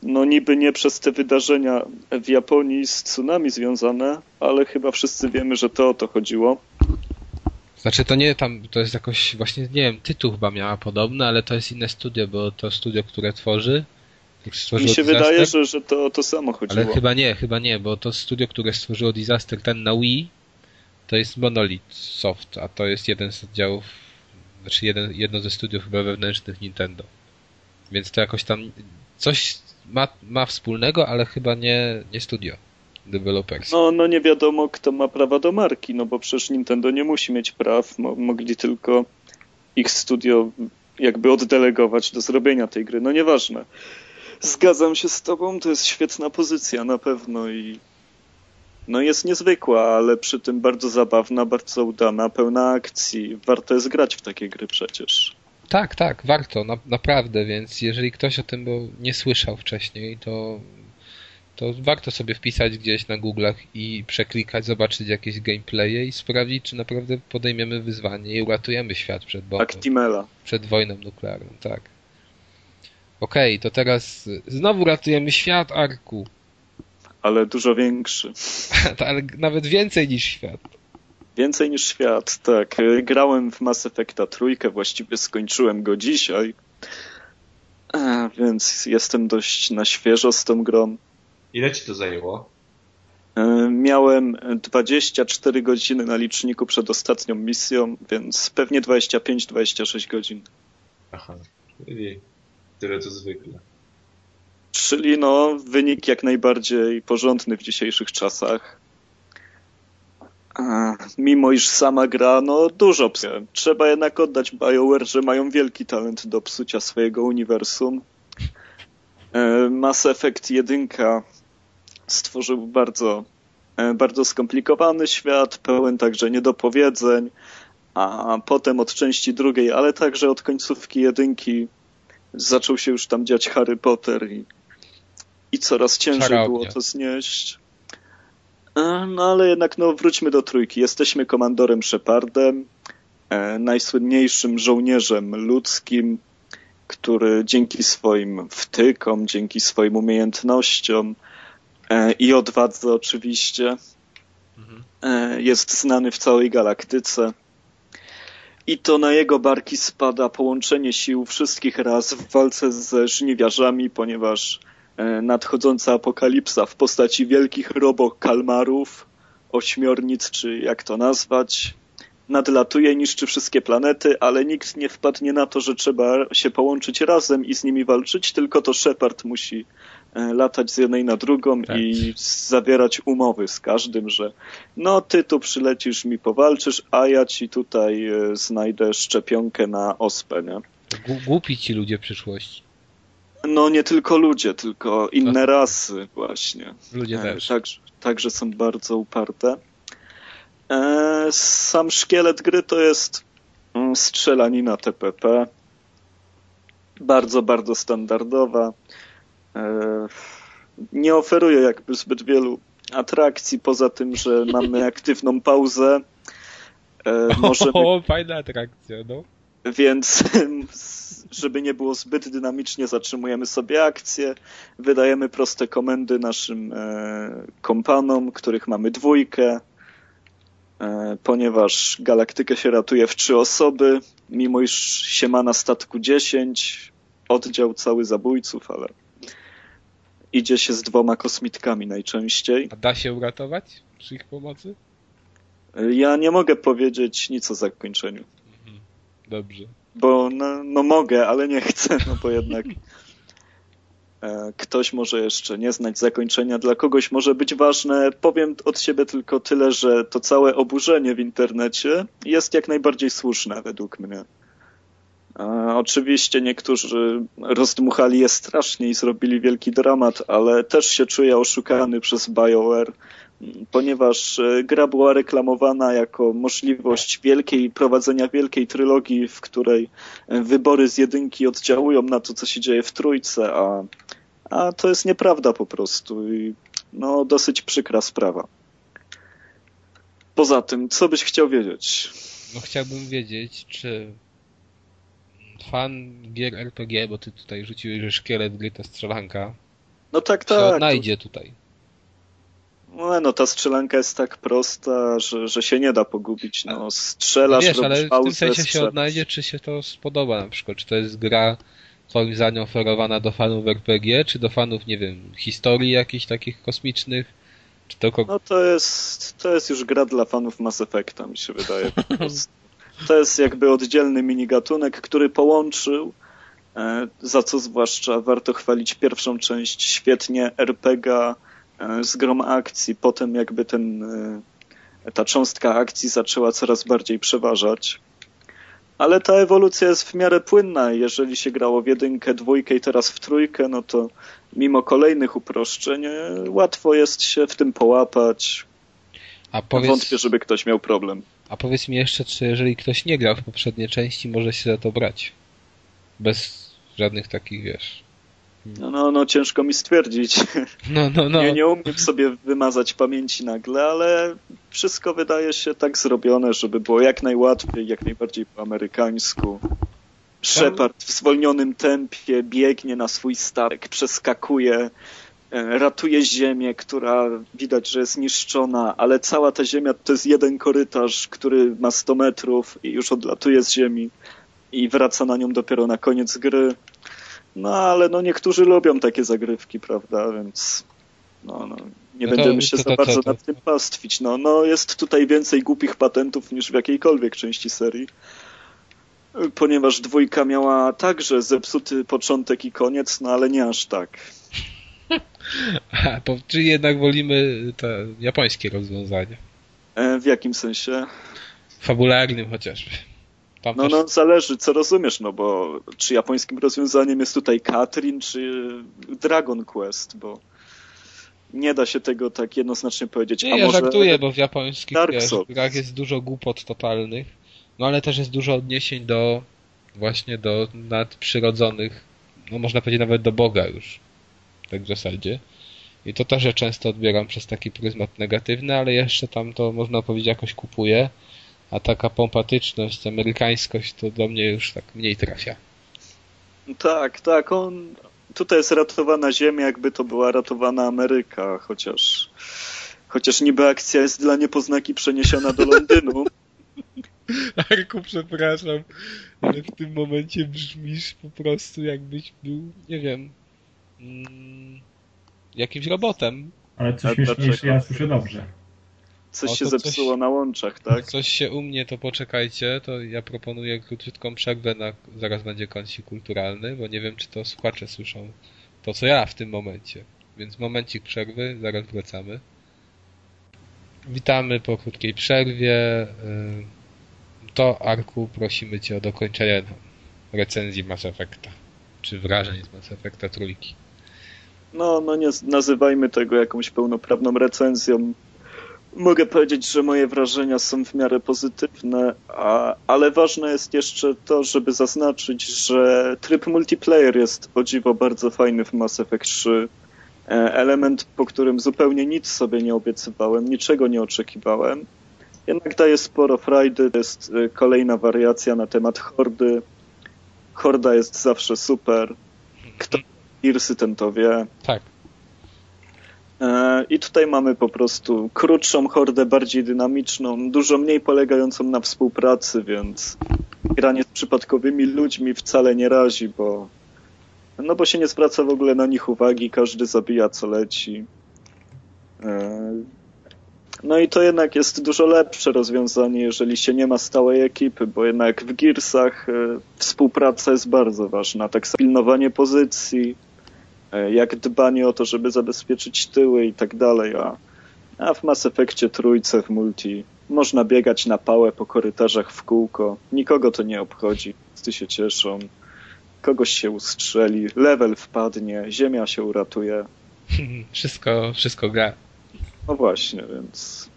no niby nie przez te wydarzenia w Japonii z tsunami związane, ale chyba wszyscy wiemy, że to o to chodziło. Znaczy to nie tam, to jest jakoś właśnie, nie wiem, tytuł chyba miała podobny, ale to jest inne studio, bo to studio, które tworzy mi się wydaje, że, że to to samo chodziło. Ale chyba nie, chyba nie, bo to studio, które stworzyło Disaster, ten na Wii, to jest Monolith Soft, a to jest jeden z oddziałów, znaczy jeden, jedno ze studiów chyba wewnętrznych Nintendo. Więc to jakoś tam coś ma, ma wspólnego, ale chyba nie, nie studio developers. No, no nie wiadomo, kto ma prawa do marki, no bo przecież Nintendo nie musi mieć praw, mo mogli tylko ich studio jakby oddelegować do zrobienia tej gry. No nieważne. Zgadzam się z tobą, to jest świetna pozycja na pewno i no jest niezwykła, ale przy tym bardzo zabawna, bardzo udana, pełna akcji. Warto jest grać w takie gry przecież. Tak, tak, warto, na, naprawdę, więc jeżeli ktoś o tym nie słyszał wcześniej, to, to warto sobie wpisać gdzieś na Google'ach i przeklikać, zobaczyć jakieś gameplaye i sprawdzić, czy naprawdę podejmiemy wyzwanie i uratujemy świat przed bombą. Actimela. Przed wojną nuklearną, tak. Okej, okay, to teraz znowu ratujemy świat, Arku. Ale dużo większy. Ale nawet więcej niż świat. Więcej niż świat, tak. Grałem w Mass Effecta trójkę, właściwie skończyłem go dzisiaj. A, więc jestem dość na świeżo z tą grą. Ile ci to zajęło? E, miałem 24 godziny na liczniku przed ostatnią misją, więc pewnie 25-26 godzin. Aha, czyli tyle co zwykle. Czyli no, wynik jak najbardziej porządny w dzisiejszych czasach. Mimo iż sama gra, no dużo psuje. Trzeba jednak oddać BioWare, że mają wielki talent do psucia swojego uniwersum. E, Mass Effect 1 stworzył bardzo, e, bardzo skomplikowany świat, pełen także niedopowiedzeń, a potem od części drugiej, ale także od końcówki jedynki zaczął się już tam dziać Harry Potter i, i coraz ciężej było to znieść. E, No ale jednak no, wróćmy do trójki. Jesteśmy komandorem Shepardem, e, najsłynniejszym żołnierzem ludzkim, który dzięki swoim wtykom, dzięki swoim umiejętnościom e, i odwadze oczywiście Mhm. jest znany w całej galaktyce. I to na jego barki spada połączenie sił wszystkich raz w walce ze żniwiarzami, ponieważ nadchodząca apokalipsa w postaci wielkich robokalmarów, ośmiornic, czy jak to nazwać, nadlatuje, niszczy wszystkie planety, ale nikt nie wpadnie na to, że trzeba się połączyć razem i z nimi walczyć, tylko to Shepard musi e, latać z jednej na drugą Tak. i zawierać umowy z każdym, że no ty tu przylecisz mi powalczysz, a ja ci tutaj e, znajdę szczepionkę na ospę, nie? Głupi ci ludzie przyszłości. No nie tylko ludzie, tylko inne No. rasy właśnie. Ludzie E, też. Także, także są bardzo uparte. E, sam szkielet gry to jest mm, strzelanina TPP. Bardzo, bardzo standardowa. E, nie oferuje jakby zbyt wielu atrakcji, poza tym, że mamy aktywną pauzę. Możemy O, fajna atrakcja, no. Więc żeby nie było zbyt dynamicznie, zatrzymujemy sobie akcję, wydajemy proste komendy naszym e, kompanom, których mamy dwójkę, e, ponieważ galaktykę się ratuje w trzy osoby, mimo iż się ma na statku 10, oddział cały zabójców, ale idzie się z dwoma kosmitkami najczęściej. A da się uratować przy ich pomocy? Ja nie mogę powiedzieć nic o zakończeniu. Dobrze. Bo no, no mogę, ale nie chcę, no bo jednak e, ktoś może jeszcze nie znać zakończenia, dla kogoś może być ważne. Powiem od siebie tylko tyle, że to całe oburzenie w internecie jest jak najbardziej słuszne według mnie. E, oczywiście niektórzy rozdmuchali je strasznie i zrobili wielki dramat, ale też się czuję oszukany przez BioWare, ponieważ e, gra była reklamowana jako możliwość wielkiej, prowadzenia wielkiej trylogii, w której e, wybory z jedynki oddziałują na to, co się dzieje w trójce, a, a to jest nieprawda po prostu i no dosyć przykra sprawa. Poza tym, co byś chciał wiedzieć? No chciałbym wiedzieć, czy fan gier RPG, bo ty tutaj rzuciłeś, że szkielet gry to strzelanka, No tak, się tak. odnajdzie tutaj. No, no ta strzelanka jest tak prosta, że, że się nie da pogubić. No, strzelasz, Wiesz, robisz ale w pauzę, tym sensie się odnajdzie, czy się to spodoba na przykład. Czy to jest gra twoim zdaniem oferowana do fanów RPG, czy do fanów, nie wiem, historii jakichś takich kosmicznych, czy to No to jest, to jest już gra dla fanów Mass Effecta, mi się wydaje. To jest jakby oddzielny minigatunek, który połączył, e, za co zwłaszcza warto chwalić pierwszą część, świetnie RPG e, z grom akcji. Potem jakby ten, e, ta cząstka akcji zaczęła coraz bardziej przeważać. Ale ta ewolucja jest w miarę płynna. Jeżeli się grało w jedynkę, dwójkę i teraz w trójkę, no to mimo kolejnych uproszczeń e, łatwo jest się w tym połapać. A powiedz, Wątpię, żeby ktoś miał problem. a powiedz mi jeszcze, czy jeżeli ktoś nie grał w poprzednie części, może się za to brać? Bez żadnych takich, wiesz... No, no, no ciężko mi stwierdzić. No, no, no. Nie, nie umiem sobie wymazać pamięci nagle, ale wszystko wydaje się tak zrobione, żeby było jak najłatwiej, jak najbardziej po amerykańsku. Shepard w zwolnionym tempie biegnie na swój statek, przeskakuje, e, ratuje ziemię, która widać, że jest niszczona, ale cała ta ziemia to jest jeden korytarz, który ma 100 metrów i już odlatuje z ziemi i wraca na nią dopiero na koniec gry. No ale no niektórzy lubią takie zagrywki, prawda, więc no, no, nie No to- będziemy się to- za to- bardzo to- nad tym pastwić. No, no jest tutaj więcej głupich patentów niż w jakiejkolwiek części serii. Ponieważ dwójka miała także zepsuty początek i koniec, no ale nie aż tak. A, po, czyli jednak wolimy te japońskie rozwiązania. E, w jakim sensie? Fabularnym chociażby. Tam No, też... no, zależy, co rozumiesz, no bo czy japońskim rozwiązaniem jest tutaj Katrin, czy Dragon Quest, bo nie da się tego tak jednoznacznie powiedzieć. Nie, A ja może żartuję, bo w japońskich wiesz, grach jest dużo głupot totalnych, no ale też jest dużo odniesień do właśnie do nadprzyrodzonych, no można powiedzieć nawet do Boga już, tak w zasadzie. I to też ja często odbieram przez taki pryzmat negatywny, ale jeszcze tam to można powiedzieć jakoś kupuje, a taka pompatyczność, amerykańskość to do mnie już tak mniej trafia. Tak, tak, on... Tutaj jest ratowana ziemia, jakby to była ratowana Ameryka, chociaż... Chociaż niby akcja jest dla niepoznaki przeniesiona do Londynu. Arku, przepraszam, ale w tym momencie brzmisz po prostu jakbyś był, nie wiem, mm, jakimś robotem. Ale coś śmieszniejsze, ja słyszę dobrze. Coś O, się to coś- zepsuło na łączach, tak? Coś się u mnie, to poczekajcie, to ja proponuję króciutką przerwę, na, zaraz będzie kącik kulturalny, bo nie wiem, czy to słuchacze słyszą to, co ja w tym momencie. Więc momencik przerwy, zaraz wracamy. Witamy po krótkiej przerwie. Ym, To, Arku, prosimy Cię o dokończenie recenzji Mass Effecta, czy wrażeń z Mass Effecta trójki. No, no nie nazywajmy tego jakąś pełnoprawną recenzją. Mogę powiedzieć, że moje wrażenia są w miarę pozytywne, a, ale ważne jest jeszcze to, żeby zaznaczyć, że tryb multiplayer jest o dziwo bardzo fajny w Mass Effect 3. E, Element, po którym zupełnie nic sobie nie obiecywałem, niczego nie oczekiwałem. Jednak daje sporo frajdy, to jest e, kolejna wariacja na temat hordy. Horda jest zawsze super. Kto Irsy ten to wie. Tak, I tutaj mamy po prostu krótszą hordę, bardziej dynamiczną, dużo mniej polegającą na współpracy, więc granie z przypadkowymi ludźmi wcale nie razi, bo no bo się nie zwraca w ogóle na nich uwagi, każdy zabija co leci. E, No i to jednak jest dużo lepsze rozwiązanie, jeżeli się nie ma stałej ekipy, bo jednak w Gearsach e, współpraca jest bardzo ważna, tak samo pilnowanie pozycji, e, jak dbanie o to, żeby zabezpieczyć tyły i tak dalej, a, a w Mass Effectie trójce w multi można biegać na pałę po korytarzach w kółko, nikogo to nie obchodzi, wszyscy się cieszą, kogoś się ustrzeli, level wpadnie, ziemia się uratuje, wszystko, wszystko gra. no właśnie, więc.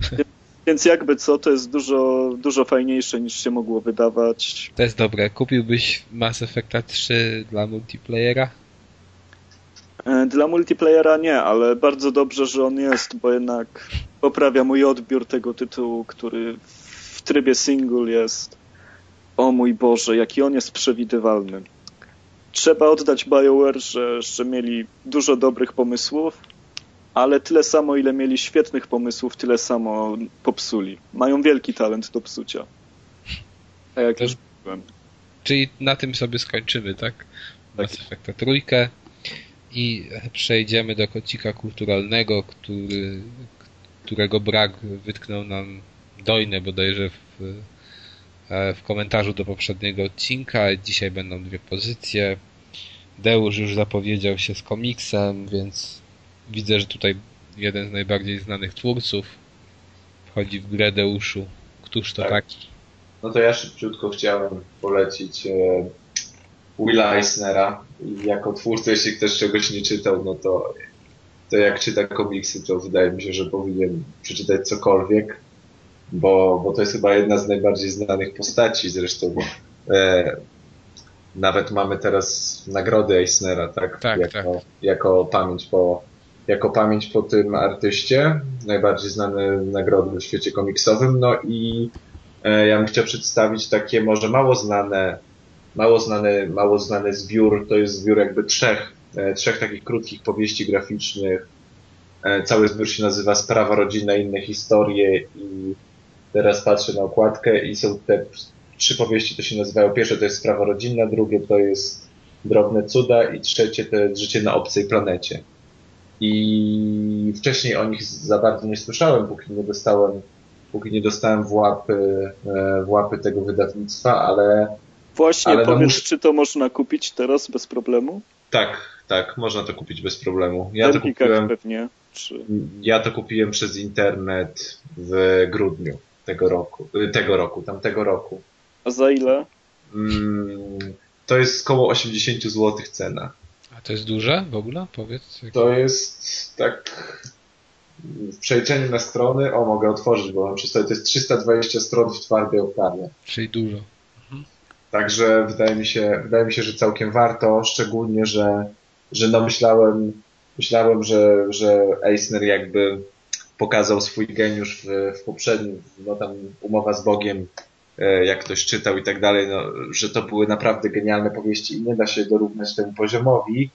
Więc jakby co, to jest dużo, dużo fajniejsze niż się mogło wydawać. To jest dobre. Kupiłbyś Mass Effecta 3 dla multiplayera? E, Dla multiplayera nie, ale bardzo dobrze, że on jest, bo jednak poprawia mój odbiór tego tytułu, który w trybie single jest. O mój Boże, jaki on jest przewidywalny. Trzeba oddać BioWare, że, że mieli dużo dobrych pomysłów, ale tyle samo, ile mieli świetnych pomysłów, tyle samo popsuli. Mają wielki talent do psucia. A jak już mówiłem. Czyli na tym sobie skończymy, tak? Mass Effecta trójkę i przejdziemy do kocika kulturalnego, który, którego brak wytknął nam Dojne bodajże w, e, w komentarzu do poprzedniego odcinka. Dzisiaj będą dwie pozycje. Deusz już zapowiedział się z komiksem, więc widzę, że tutaj jeden z najbardziej znanych twórców wchodzi w grę Deuszu. Któż to Tak. taki? No to ja szybciutko chciałem polecić e, Willa Eisnera. I jako twórca, jeśli ktoś czegoś nie czytał, no to, to jak czyta komiksy, to wydaje mi się, że powinien przeczytać cokolwiek, bo, bo to jest chyba jedna z najbardziej znanych postaci. Zresztą e, nawet mamy teraz nagrody Eisnera, tak? Tak, jako, tak. jako pamięć po jako pamięć po tym artyście, najbardziej znane nagrody w świecie komiksowym, no i E, Ja bym chciał przedstawić takie może mało znane, mało znane, mało znany zbiór. To jest zbiór jakby trzech, e, trzech takich krótkich powieści graficznych. E, Cały zbiór się nazywa Sprawa rodzinna, inne historie i teraz patrzę na okładkę i są te trzy powieści, to się nazywają. Pierwsze to jest Sprawa rodzinna, drugie to jest Drobne cuda i trzecie to jest Życie na obcej planecie. I wcześniej o nich za bardzo nie słyszałem, póki nie dostałem póki nie dostałem w łapy, e, w łapy tego wydawnictwa, ale Właśnie, Ale no powiedz, muszę- czy to można kupić teraz bez problemu? tak, tak, można to kupić bez problemu. Ja w to kupiłem, pewnie. Czy... ja to kupiłem przez internet w grudniu tego roku, y, tego roku, tamtego roku. A za ile? Mm, to jest około 80 zł cena. A to jest duże w ogóle? Powiedz. To jest tak w przejrzeniu na strony, o mogę otworzyć, bo mam przy sobie, to jest 320 stron w twardej oprawie. Czyli dużo. Także wydaje mi się, wydaje mi się, że całkiem warto, szczególnie, że, że no myślałem, myślałem, że, że Eisner jakby pokazał swój geniusz w, w poprzednim, no tam umowa z Bogiem, e, jak ktoś czytał i tak dalej, no, że to były naprawdę genialne powieści i nie da się dorównać temu poziomowi.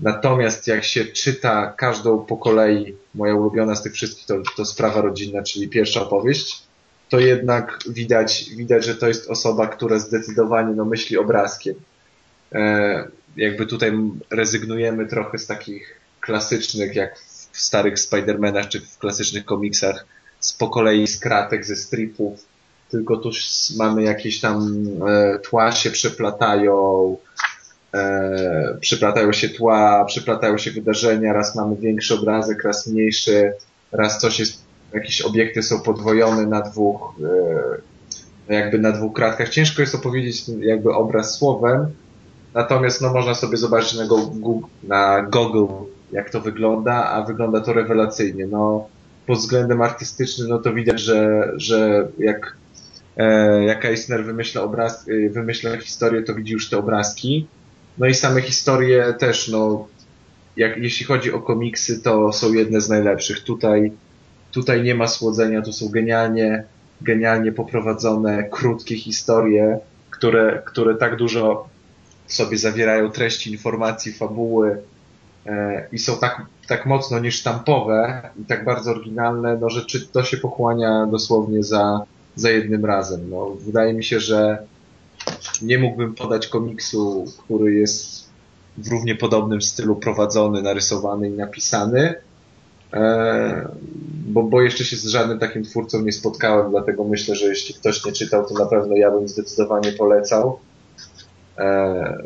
Natomiast jak się czyta każdą po kolei, moja ulubiona z tych wszystkich to, to Sprawa Rodzinna, czyli pierwsza opowieść, to jednak widać, widać, że to jest osoba, która zdecydowanie no, myśli obrazkiem. E, jakby tutaj rezygnujemy trochę z takich klasycznych, jak w starych Spider-Manach czy w klasycznych komiksach, z po kolei z kratek, ze stripów, tylko tu mamy jakieś tam e, tła się przeplatają, e, przeplatają się tła, przeplatają się wydarzenia, raz mamy większy obrazek, raz mniejszy, raz coś jest, jakieś obiekty są podwojone na dwóch, e, jakby na dwóch kratkach. Ciężko jest opowiedzieć jakby obraz słowem, natomiast no można sobie zobaczyć na, na Google jak to wygląda, a wygląda to rewelacyjnie. No, pod względem artystycznym, no to widać, że, że jak, e, jak Eisner wymyśla obraz, e, wymyśla historię, to widzi już te obrazki. No i same historie też, no, jak, jeśli chodzi o komiksy, to są jedne z najlepszych. Tutaj, tutaj nie ma słodzenia, to są genialnie, genialnie poprowadzone, krótkie historie, które, które tak dużo sobie zawierają treści, informacji, fabuły, E, i są tak, tak mocno niesztampowe i tak bardzo oryginalne, no, że czy to się pochłania dosłownie za, za jednym razem. No, wydaje mi się, że nie mógłbym podać komiksu, który jest w równie podobnym stylu prowadzony, narysowany i napisany, bo, bo jeszcze się z żadnym takim twórcą nie spotkałem, dlatego myślę, że jeśli ktoś nie czytał, to na pewno ja bym zdecydowanie polecał. E,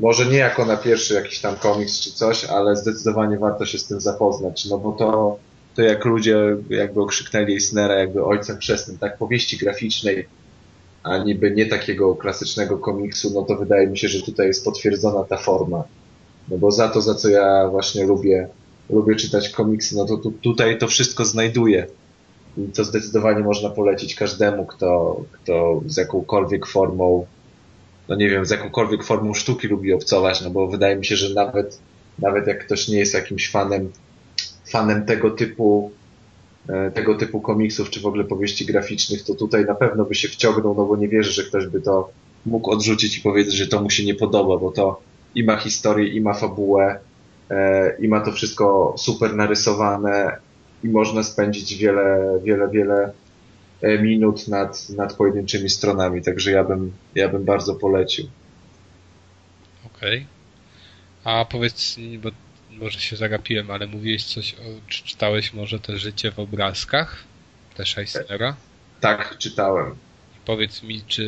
może nie jako na pierwszy jakiś tam komiks czy coś, ale zdecydowanie warto się z tym zapoznać, no bo to, to jak ludzie jakby okrzyknęli Eisnera jakby ojcem chrzestnym, tak powieści graficznej, a niby nie takiego klasycznego komiksu, no to wydaje mi się, że tutaj jest potwierdzona ta forma. No bo za to, za co ja właśnie lubię, lubię czytać komiksy, no to tu, tutaj to wszystko znajduję. I to zdecydowanie można polecić każdemu, kto, kto z jakąkolwiek formą no nie wiem, z jakąkolwiek formą sztuki lubi obcować, no bo wydaje mi się, że nawet, nawet jak ktoś nie jest jakimś fanem, fanem tego typu, e, tego typu komiksów, czy w ogóle powieści graficznych, to tutaj na pewno by się wciągnął, no bo nie wierzę, że ktoś by to mógł odrzucić i powiedzieć, że to mu się nie podoba, bo to i ma historię, i ma fabułę, i ma to wszystko super narysowane i można spędzić wiele, wiele, wiele E, minut nad, nad pojedynczymi stronami, także ja bym, ja bym bardzo polecił. Okej. Okay. A powiedz, bo może się zagapiłem, ale mówiłeś coś, o, czy czytałeś może te życie w obrazkach? Też Eisnera? Tak, czytałem. Powiedz mi, czy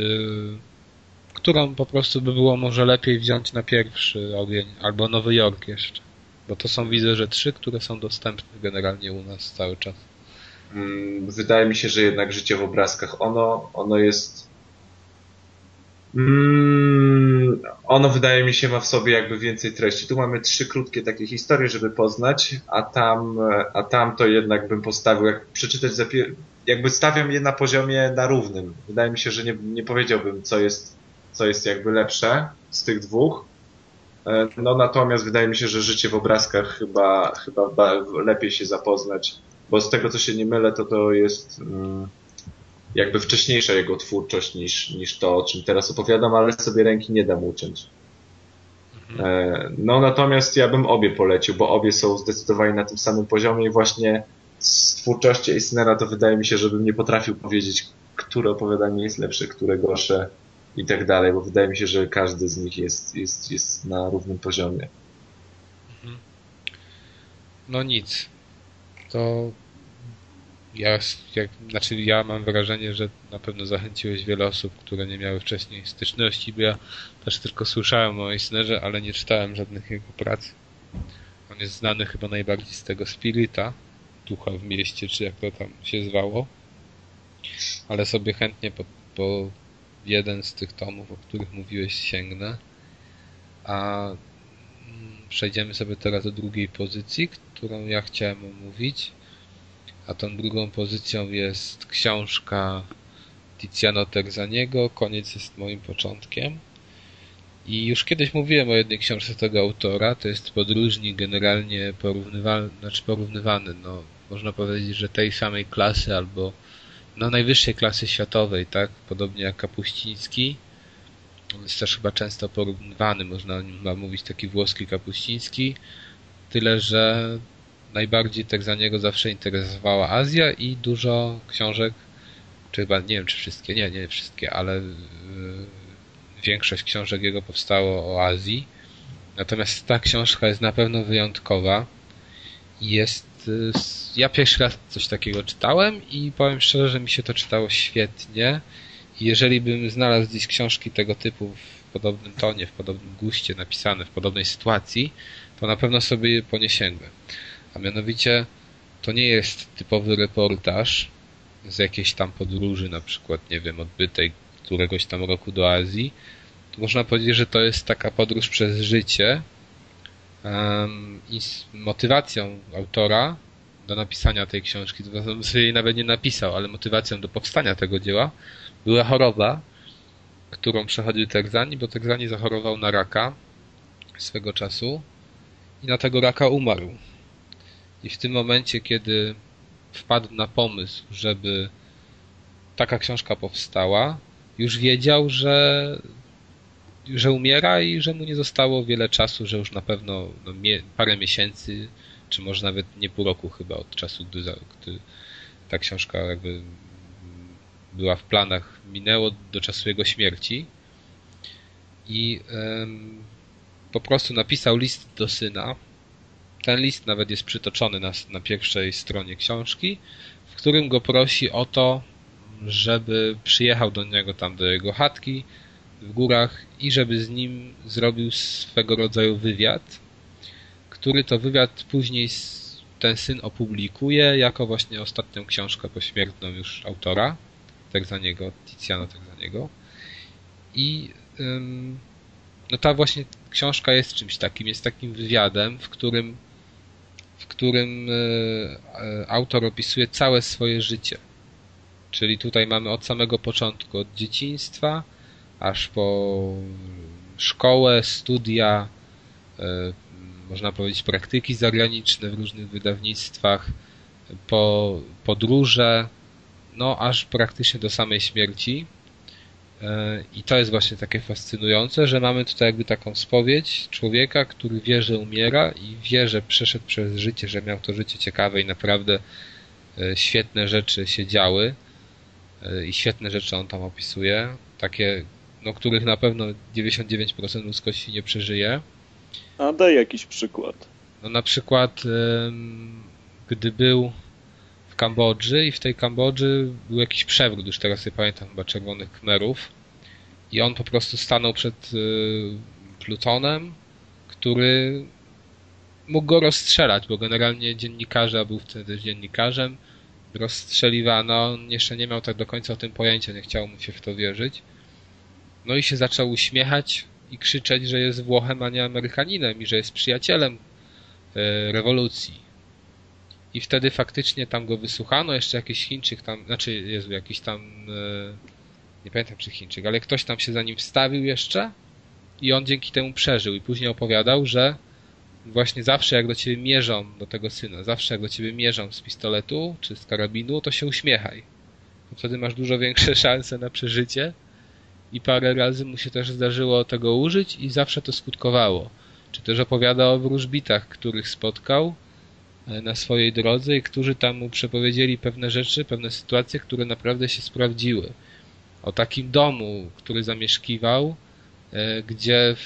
którą po prostu by było może lepiej wziąć na pierwszy ogień, albo Nowy Jork jeszcze? Bo to są, widzę, że trzy, które są dostępne generalnie u nas cały czas. Mm, wydaje mi się, że jednak życie w obrazkach, ono, ono jest mm, ono wydaje mi się ma w sobie jakby więcej treści. Tu mamy trzy krótkie takie historie, żeby poznać, a tam, a tam to jednak bym postawił, jak przeczytać jakby stawiam je na poziomie na równym. Wydaje mi się, że nie, nie powiedziałbym, co jest, co jest jakby lepsze z tych dwóch. E, no natomiast wydaje mi się, że życie w obrazkach chyba, chyba lepiej się zapoznać bo z tego co się nie mylę, to to jest mm, jakby wcześniejsza jego twórczość niż, niż to, o czym teraz opowiadam, ale sobie ręki nie dam uciąć. Mhm. E, no natomiast ja bym obie polecił, bo obie są zdecydowanie na tym samym poziomie i właśnie z twórczości Eisnera to wydaje mi się, żebym nie potrafił powiedzieć, które opowiadanie jest lepsze, które gorsze i tak dalej, bo wydaje mi się, że każdy z nich jest, jest, jest na równym poziomie. Mhm. No nic to ja, jak, znaczy ja mam wrażenie, że na pewno zachęciłeś wiele osób, które nie miały wcześniej styczności, bo ja też tylko słyszałem o Eisnerze, ale nie czytałem żadnych jego prac. On jest znany chyba najbardziej z tego Spirita, Ducha w mieście, czy jak to tam się zwało. Ale sobie chętnie po, po, jeden z tych tomów, o których mówiłeś, sięgnę. A mm, przejdziemy sobie teraz do drugiej pozycji, którą ja chciałem omówić. A tą drugą pozycją jest książka Tiziano Terzaniego, Koniec jest moim początkiem. I już kiedyś mówiłem o jednej książce tego autora, to jest podróżnik generalnie porównywalny, znaczy porównywany, no można powiedzieć, że tej samej klasy albo no najwyższej klasy światowej, tak? Podobnie jak Kapuściński. On jest też chyba często porównywany, można o nim mówić taki włoski Kapuściński. Tyle, że najbardziej tak za niego zawsze interesowała Azja i dużo książek, czy chyba nie wiem czy wszystkie, nie, nie wszystkie, ale yy, większość książek jego powstało o Azji. Natomiast ta książka jest na pewno wyjątkowa. Jest. Yy, ja pierwszy raz coś takiego czytałem i powiem szczerze, że mi się to czytało świetnie. Jeżeli bym znalazł gdzieś książki tego typu w podobnym tonie, w podobnym guście napisane, w podobnej sytuacji, to na pewno sobie po nie. A mianowicie to nie jest typowy reportaż z jakiejś tam podróży, na przykład, nie wiem, odbytej któregoś tam roku do Azji. To można powiedzieć, że to jest taka podróż przez życie i motywacją autora do napisania tej książki, to sobie jej nawet nie napisał, ale motywacją do powstania tego dzieła była choroba, którą przechodził Terzani, bo Terzani zachorował na raka swego czasu i na tego raka umarł. I w tym momencie, kiedy wpadł na pomysł, żeby taka książka powstała, już wiedział, że, że umiera i że mu nie zostało wiele czasu, że już na pewno no, mie parę miesięcy, czy może nawet nie pół roku chyba od czasu, gdy, gdy ta książka jakby była w planach, minęło do czasu jego śmierci. I po prostu napisał list do syna, ten list nawet jest przytoczony na, na pierwszej stronie książki, w którym go prosi o to, żeby przyjechał do niego tam do jego chatki w górach i żeby z nim zrobił swego rodzaju wywiad, który to wywiad później ten syn opublikuje jako właśnie ostatnią książkę pośmiertną już autora, tak za niego, Tiziano tak za niego. I ym, no ta właśnie książka jest czymś takim, jest takim wywiadem, w którym w którym e, autor opisuje całe swoje życie. Czyli tutaj mamy od samego początku, od dzieciństwa, aż po szkołę, studia, e, można powiedzieć praktyki zagraniczne w różnych wydawnictwach, po podróże, no aż praktycznie do samej śmierci. I to jest właśnie takie fascynujące, że mamy tutaj jakby taką spowiedź człowieka, który wie, że umiera i wie, że przeszedł przez życie, że miał to życie ciekawe i naprawdę e, świetne rzeczy się działy e, i świetne rzeczy on tam opisuje, takie, no których na pewno 99% ludzkości nie przeżyje. A daj jakiś przykład. No na przykład gdy był w Kambodży i w tej Kambodży był jakiś przewrót, już teraz nie pamiętam, chyba czerwonych kmerów i on po prostu stanął przed y, Plutonem, który mógł go rozstrzelać, bo generalnie dziennikarze, a był wtedy dziennikarzem, rozstrzeliwano, on jeszcze nie miał tak do końca o tym pojęcia, nie chciało mu się w to wierzyć. No i się zaczął uśmiechać i krzyczeć, że jest Włochem, a nie Amerykaninem i że jest przyjacielem y, rewolucji. I wtedy faktycznie tam go wysłuchano, jeszcze jakiś Chińczyk tam, znaczy Jezu, jakiś tam, e, nie pamiętam czy Chińczyk, ale ktoś tam się za nim wstawił jeszcze i on dzięki temu przeżył i później opowiadał, że właśnie zawsze jak do ciebie mierzą, do tego syna, zawsze jak do ciebie mierzą z pistoletu czy z karabinu, to się uśmiechaj. Wtedy masz dużo większe szanse na przeżycie i parę razy mu się też zdarzyło tego użyć i zawsze to skutkowało. Czy też opowiada o wróżbitach, których spotkał E, na swojej drodze i którzy tam mu przepowiedzieli pewne rzeczy, pewne sytuacje, które naprawdę się sprawdziły. O takim domu, który zamieszkiwał, e, gdzie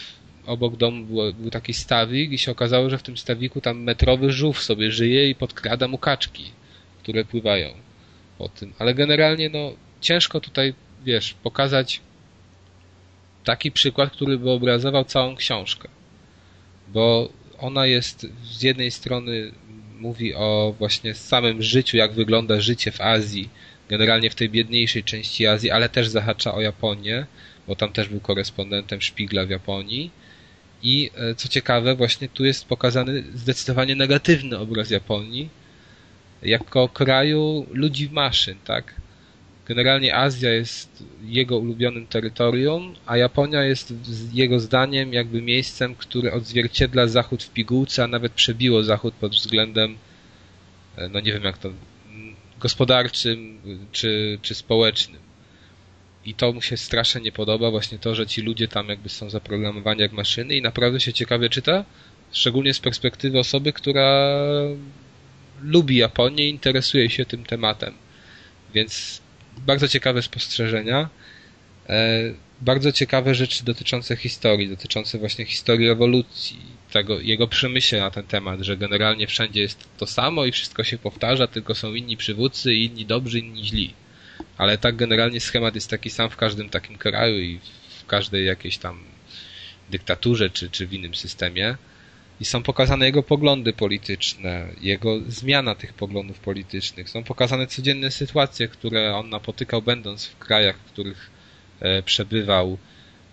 obok domu był taki stawik i się okazało, że w tym stawiku tam metrowy żółw sobie żyje i podkrada mu kaczki, które pływają po tym. Ale generalnie no ciężko tutaj, wiesz, pokazać taki przykład, który by obrazował całą książkę. Bo ona jest z jednej strony mówi o właśnie samym życiu, jak wygląda życie w Azji generalnie w tej biedniejszej części Azji, ale też zahacza o Japonię, bo tam też był korespondentem Szpigla w Japonii. I e, co ciekawe, właśnie tu jest pokazany zdecydowanie negatywny obraz Japonii jako kraju ludzi maszyn, tak? Generalnie Azja jest jego ulubionym terytorium, a Japonia jest jego zdaniem jakby miejscem, które odzwierciedla Zachód w pigułce, a nawet przebiło Zachód pod względem, e, no nie wiem jak to, gospodarczym czy, czy społecznym. I to mu się strasznie nie podoba, właśnie to, że ci ludzie tam jakby są zaprogramowani jak maszyny i naprawdę się ciekawie czyta, szczególnie z perspektywy osoby, która lubi Japonię i interesuje się tym tematem. Więc bardzo ciekawe spostrzeżenia. E, bardzo ciekawe rzeczy dotyczące historii, dotyczące właśnie historii ewolucji, tego, jego przemyśle na ten temat, że generalnie wszędzie jest to samo i wszystko się powtarza, tylko są inni przywódcy, inni dobrzy, inni źli. Ale tak generalnie schemat jest taki sam w każdym takim kraju i w każdej jakiejś tam dyktaturze czy, czy w innym systemie. I są pokazane jego poglądy polityczne, jego zmiana tych poglądów politycznych. Są pokazane codzienne sytuacje, które on napotykał będąc w krajach, w których e, przebywał.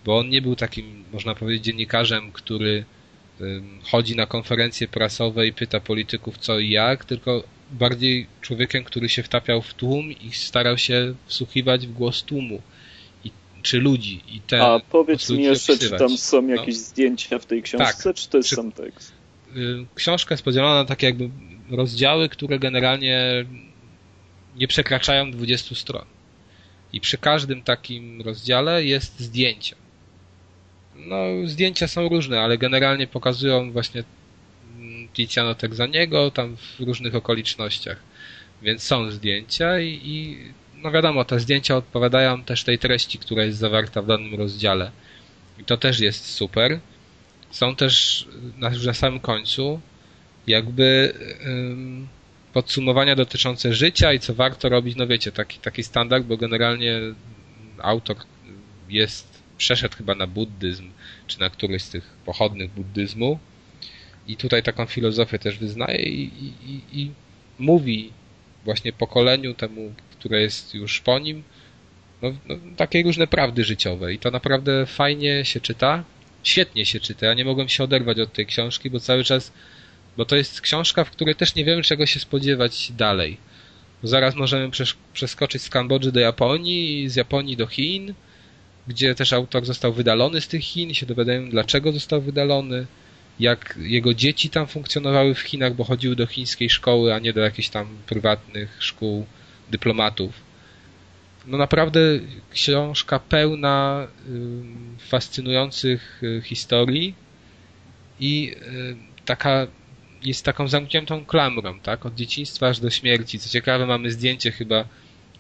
Bo on nie był takim, można powiedzieć, dziennikarzem, który chodzi na konferencje prasowe i pyta polityków co i jak, tylko bardziej człowiekiem, który się wtapiał w tłum i starał się wsłuchiwać w głos tłumu. Czy ludzi. I te A powiedz mi jeszcze, opisywać. czy tam są no. jakieś zdjęcia w tej książce, tak. czy to jest czy, sam tekst? Y, książka jest podzielona na takie jakby rozdziały, które generalnie nie przekraczają 20 stron. I przy każdym takim rozdziale jest zdjęcie. No, zdjęcia są różne, ale generalnie pokazują właśnie Tiziano Texaniego tam w różnych okolicznościach. Więc są zdjęcia i, i no wiadomo, te zdjęcia odpowiadają też tej treści, która jest zawarta w danym rozdziale. I to też jest super. Są też na, już na samym końcu jakby ym, podsumowania dotyczące życia i co warto robić, no wiecie, taki, taki standard, bo generalnie autor jest, przeszedł chyba na buddyzm, czy na któryś z tych pochodnych buddyzmu i tutaj taką filozofię też wyznaje i, i, i mówi właśnie pokoleniu temu, które jest już po nim, no, no, takie różne prawdy życiowe i to naprawdę fajnie się czyta, świetnie się czyta. Ja nie mogłem się oderwać od tej książki, bo cały czas, bo to jest książka, w której też nie wiemy czego się spodziewać dalej. Bo zaraz możemy przeskoczyć z Kambodży do Japonii, z Japonii do Chin, gdzie też autor został wydalony z tych Chin się dowiadujemy dlaczego został wydalony jak jego dzieci tam funkcjonowały w Chinach, bo chodziły do chińskiej szkoły, a nie do jakichś tam prywatnych szkół dyplomatów. No naprawdę książka pełna fascynujących y, historii i y, taka jest taką zamkniętą klamrą, tak? Od dzieciństwa aż do śmierci. Co ciekawe, mamy zdjęcie chyba,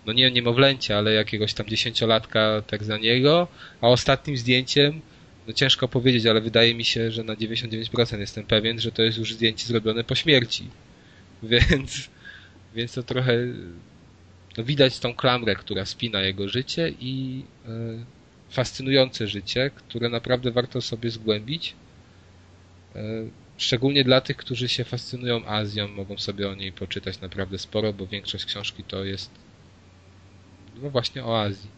no nie niemowlęcia, ale jakiegoś tam dziesięciolatka tak za niego, a ostatnim zdjęciem no ciężko powiedzieć, ale wydaje mi się, że na 99% jestem pewien, że to jest już zdjęcie zrobione po śmierci. Więc, więc to trochę no widać tą klamrę, która spina jego życie i e, fascynujące życie, które naprawdę warto sobie zgłębić. E, szczególnie dla tych, którzy się fascynują Azją, mogą sobie o niej poczytać naprawdę sporo, bo większość książki to jest no właśnie o Azji.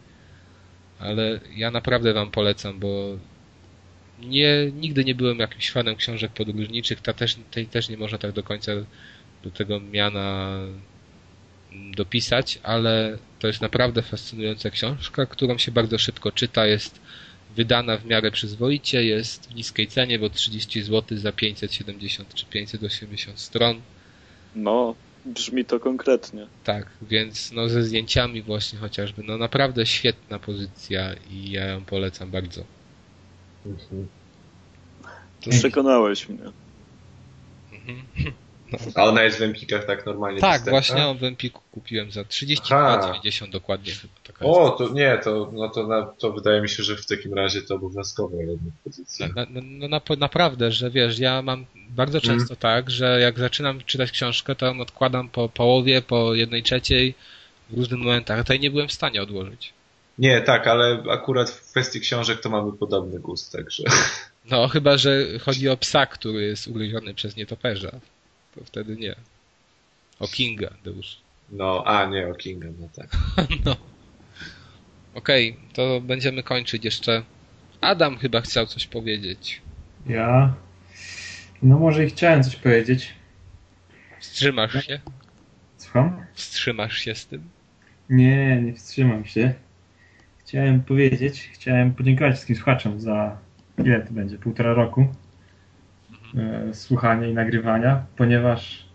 Ale ja naprawdę wam polecam, bo nie, nigdy nie byłem jakimś fanem książek podróżniczych, ta też, tej też nie można tak do końca do tego miana dopisać, ale to jest naprawdę fascynująca książka, którą się bardzo szybko czyta, jest wydana w miarę przyzwoicie, jest w niskiej cenie, bo 30 zł za 570 czy 580 stron. No, brzmi to konkretnie. Tak, więc no ze zdjęciami właśnie chociażby, no naprawdę świetna pozycja i ja ją polecam bardzo. Mhm. To przekonałeś mnie. Mhm. No. A ona jest w Empikach tak normalnie Tak, dostępna? właśnie ją w Empiku kupiłem za 32,90 dokładnie chyba. Taka o, to nie, to, no to, na, to wydaje mi się, że w takim razie to obowiązkowe jednak pozycja. No, no, no na, naprawdę, że wiesz, ja mam bardzo często mm. tak, że jak zaczynam czytać książkę, to ją odkładam po połowie, po jednej trzeciej w różnych momentach, tutaj nie byłem w stanie odłożyć. Nie, tak, ale akurat w kwestii książek to mamy podobny gust, także. No, chyba, że chodzi o psa, który jest ugryziony przez nietoperza. To wtedy nie. O Kinga, już. No, a nie, o Kingdom, no tak. No. Okej, to będziemy kończyć jeszcze. Adam chyba chciał coś powiedzieć. Ja. No może i chciałem coś powiedzieć. Wstrzymasz się? Słucham? Wstrzymasz się z tym? Nie, nie wstrzymam się. Chciałem powiedzieć, chciałem podziękować wszystkim słuchaczom za ile to będzie, półtora roku słuchania i nagrywania, ponieważ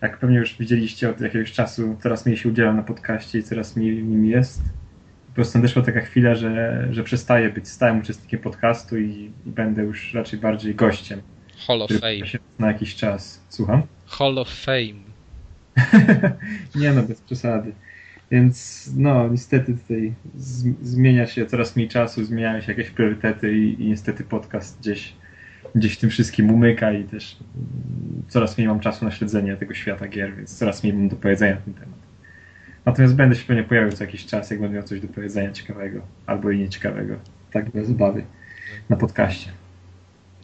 jak pewnie już widzieliście od jakiegoś czasu, coraz mniej się udzielam na podcaście i coraz mniej w nim jest. Po prostu nadeszła taka chwila, że, że przestaję być stałym uczestnikiem podcastu i, i będę już raczej bardziej gościem. Hall of Fame. się na jakiś czas. Słucham? Hall of Fame. nie no, bez przesady. Więc no, niestety tutaj zmienia się coraz mniej czasu, zmieniają się jakieś priorytety i, i niestety podcast gdzieś, gdzieś w tym wszystkim umyka i też mm, coraz mniej mam czasu na śledzenie tego świata gier, więc coraz mniej mam do powiedzenia na ten temat. Natomiast będę się pewnie pojawiał co jakiś czas, jak będę miał coś do powiedzenia ciekawego, albo i nieciekawego. Tak bez obawy. Na podcaście.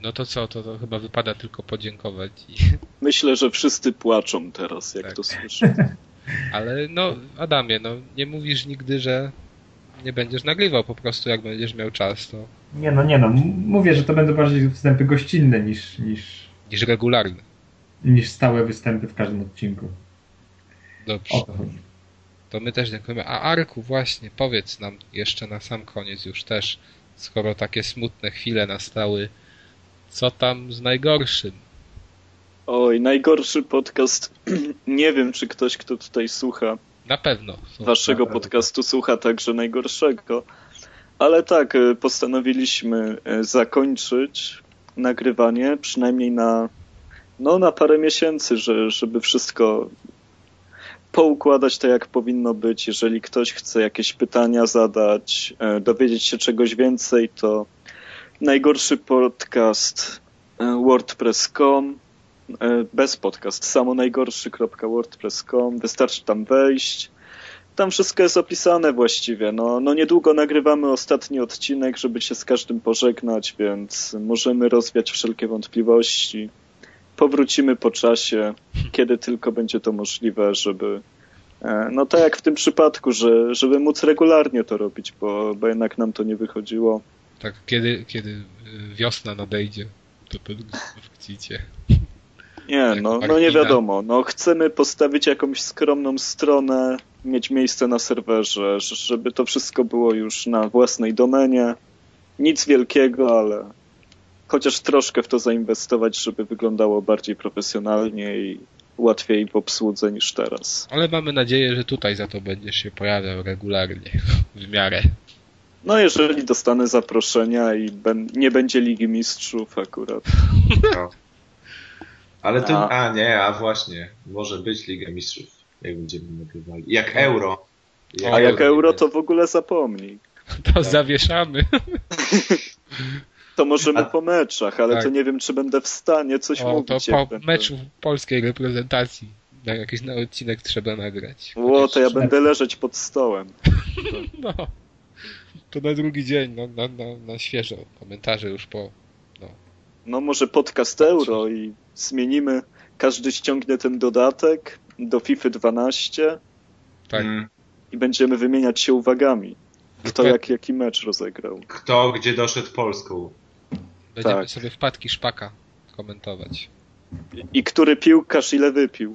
No to co, to, to chyba wypada tylko podziękować. I... Myślę, że wszyscy płaczą teraz, jak Tak. to słyszę. Ale no, Adamie, no nie mówisz nigdy, że nie będziesz nagrywał po prostu, jak będziesz miał czas, to Nie no, nie no. Mówię, że to będą bardziej występy gościnne niż, niż, niż regularny. niż stałe występy w każdym odcinku. Dobrze. O. To my też dziękujemy. A Arku, właśnie, powiedz nam jeszcze na sam koniec już też, skoro takie smutne chwile nastały, co tam z najgorszym? Oj, najgorszy podcast. Nie wiem, czy ktoś, kto tutaj słucha Na pewno. są- waszego naprawdę. podcastu, słucha także najgorszego. Ale tak, e, postanowiliśmy e, zakończyć nagrywanie, przynajmniej na, no, na parę miesięcy, że, żeby wszystko poukładać tak, jak powinno być. Jeżeli ktoś chce jakieś pytania zadać, e, dowiedzieć się czegoś więcej, to najgorszy podcast wordpress.com bez podcast, samo najgorszy.wordpress.com, wystarczy tam wejść. Tam wszystko jest opisane właściwie. No, no niedługo nagrywamy ostatni odcinek, żeby się z każdym pożegnać, więc możemy rozwiać wszelkie wątpliwości. Powrócimy po czasie, kiedy tylko będzie to możliwe, żeby e, no tak jak w tym przypadku, że, żeby móc regularnie to robić, bo, bo jednak nam to nie wychodziło. Tak, kiedy, kiedy wiosna nadejdzie, to pewnie wrócicie. Nie, no, no nie wiadomo. No, chcemy postawić jakąś skromną stronę, mieć miejsce na serwerze, żeby to wszystko było już na własnej domenie. Nic wielkiego, ale chociaż troszkę w to zainwestować, żeby wyglądało bardziej profesjonalnie i łatwiej w obsłudze niż teraz. Ale mamy nadzieję, że tutaj za to będziesz się pojawiał regularnie, w miarę. No, jeżeli dostanę zaproszenia i ben, nie będzie Ligi Mistrzów akurat. No. Ale to, A. a nie, a właśnie, może być Liga Mistrzów, jak będziemy nagrywali. Jak Euro. A jak euro, to w ogóle zapomnij. To zawieszamy. To możemy A- po meczach, ale Tak. to nie wiem, czy będę w stanie coś O, to mówić. po jak będę- meczu polskiej reprezentacji na jakiś na odcinek trzeba nagrać. Ło, to ja będę leżeć pod stołem. No. To na drugi dzień, no, na, na, na świeżo. Komentarze już po. No może podcast euro i zmienimy, każdy ściągnie ten dodatek do FIFA 12 Tak. Mm. i będziemy wymieniać się uwagami. Kto Dokładnie. jak, jaki mecz rozegrał. Kto gdzie doszedł Polską? Będziemy tak. sobie wpadki szpaka komentować. I, I który piłkarz ile wypił.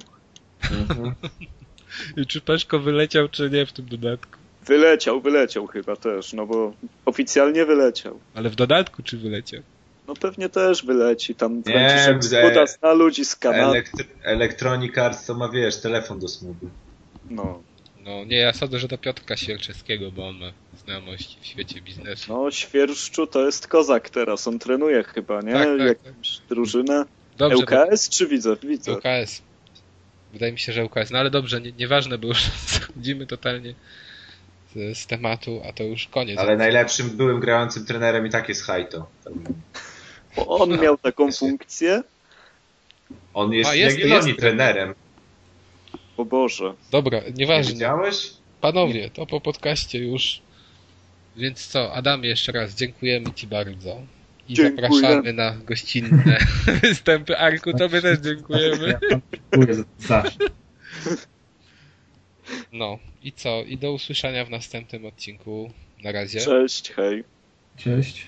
I czy Peszko wyleciał, czy nie w tym dodatku? Wyleciał, wyleciał chyba też, no bo oficjalnie wyleciał. Ale w dodatku czy wyleciał? No pewnie też wyleci, tam Nie, Franciszek Skuda zna ludzi z Kanady. Elektr- Electronic Arts to ma, wiesz, telefon do smugu. No, No nie, ja sądzę, że do Piotrka Sierczewskiego, bo on ma znajomości w świecie biznesu. no Świerszczu to jest kozak teraz, on trenuje chyba, nie? Tak, tak, Jakąś drużynę. Dobrze, ŁKS czy widzę? Widzę. UKS. Wydaje mi się, że UKS. No ale dobrze, nie, nieważne, bo już schodzimy totalnie z, z tematu, a to już koniec. Ale najlepszym byłym grającym trenerem i tak jest Hajto. Bo on miał taką funkcję, On jest, A, jest- jest Jagiellonii jest. trenerem. o Boże. Dobra, Nie nieważne. widziałeś? Panowie, to po podcaście już. Więc co, Adamie, jeszcze raz dziękujemy Ci bardzo. I Dziękuję. zapraszamy na gościnne występy. Arku, Tobie też dziękujemy. Dziękuję za. No i co? I do usłyszenia w następnym odcinku. Na razie. Cześć, hej. Cześć.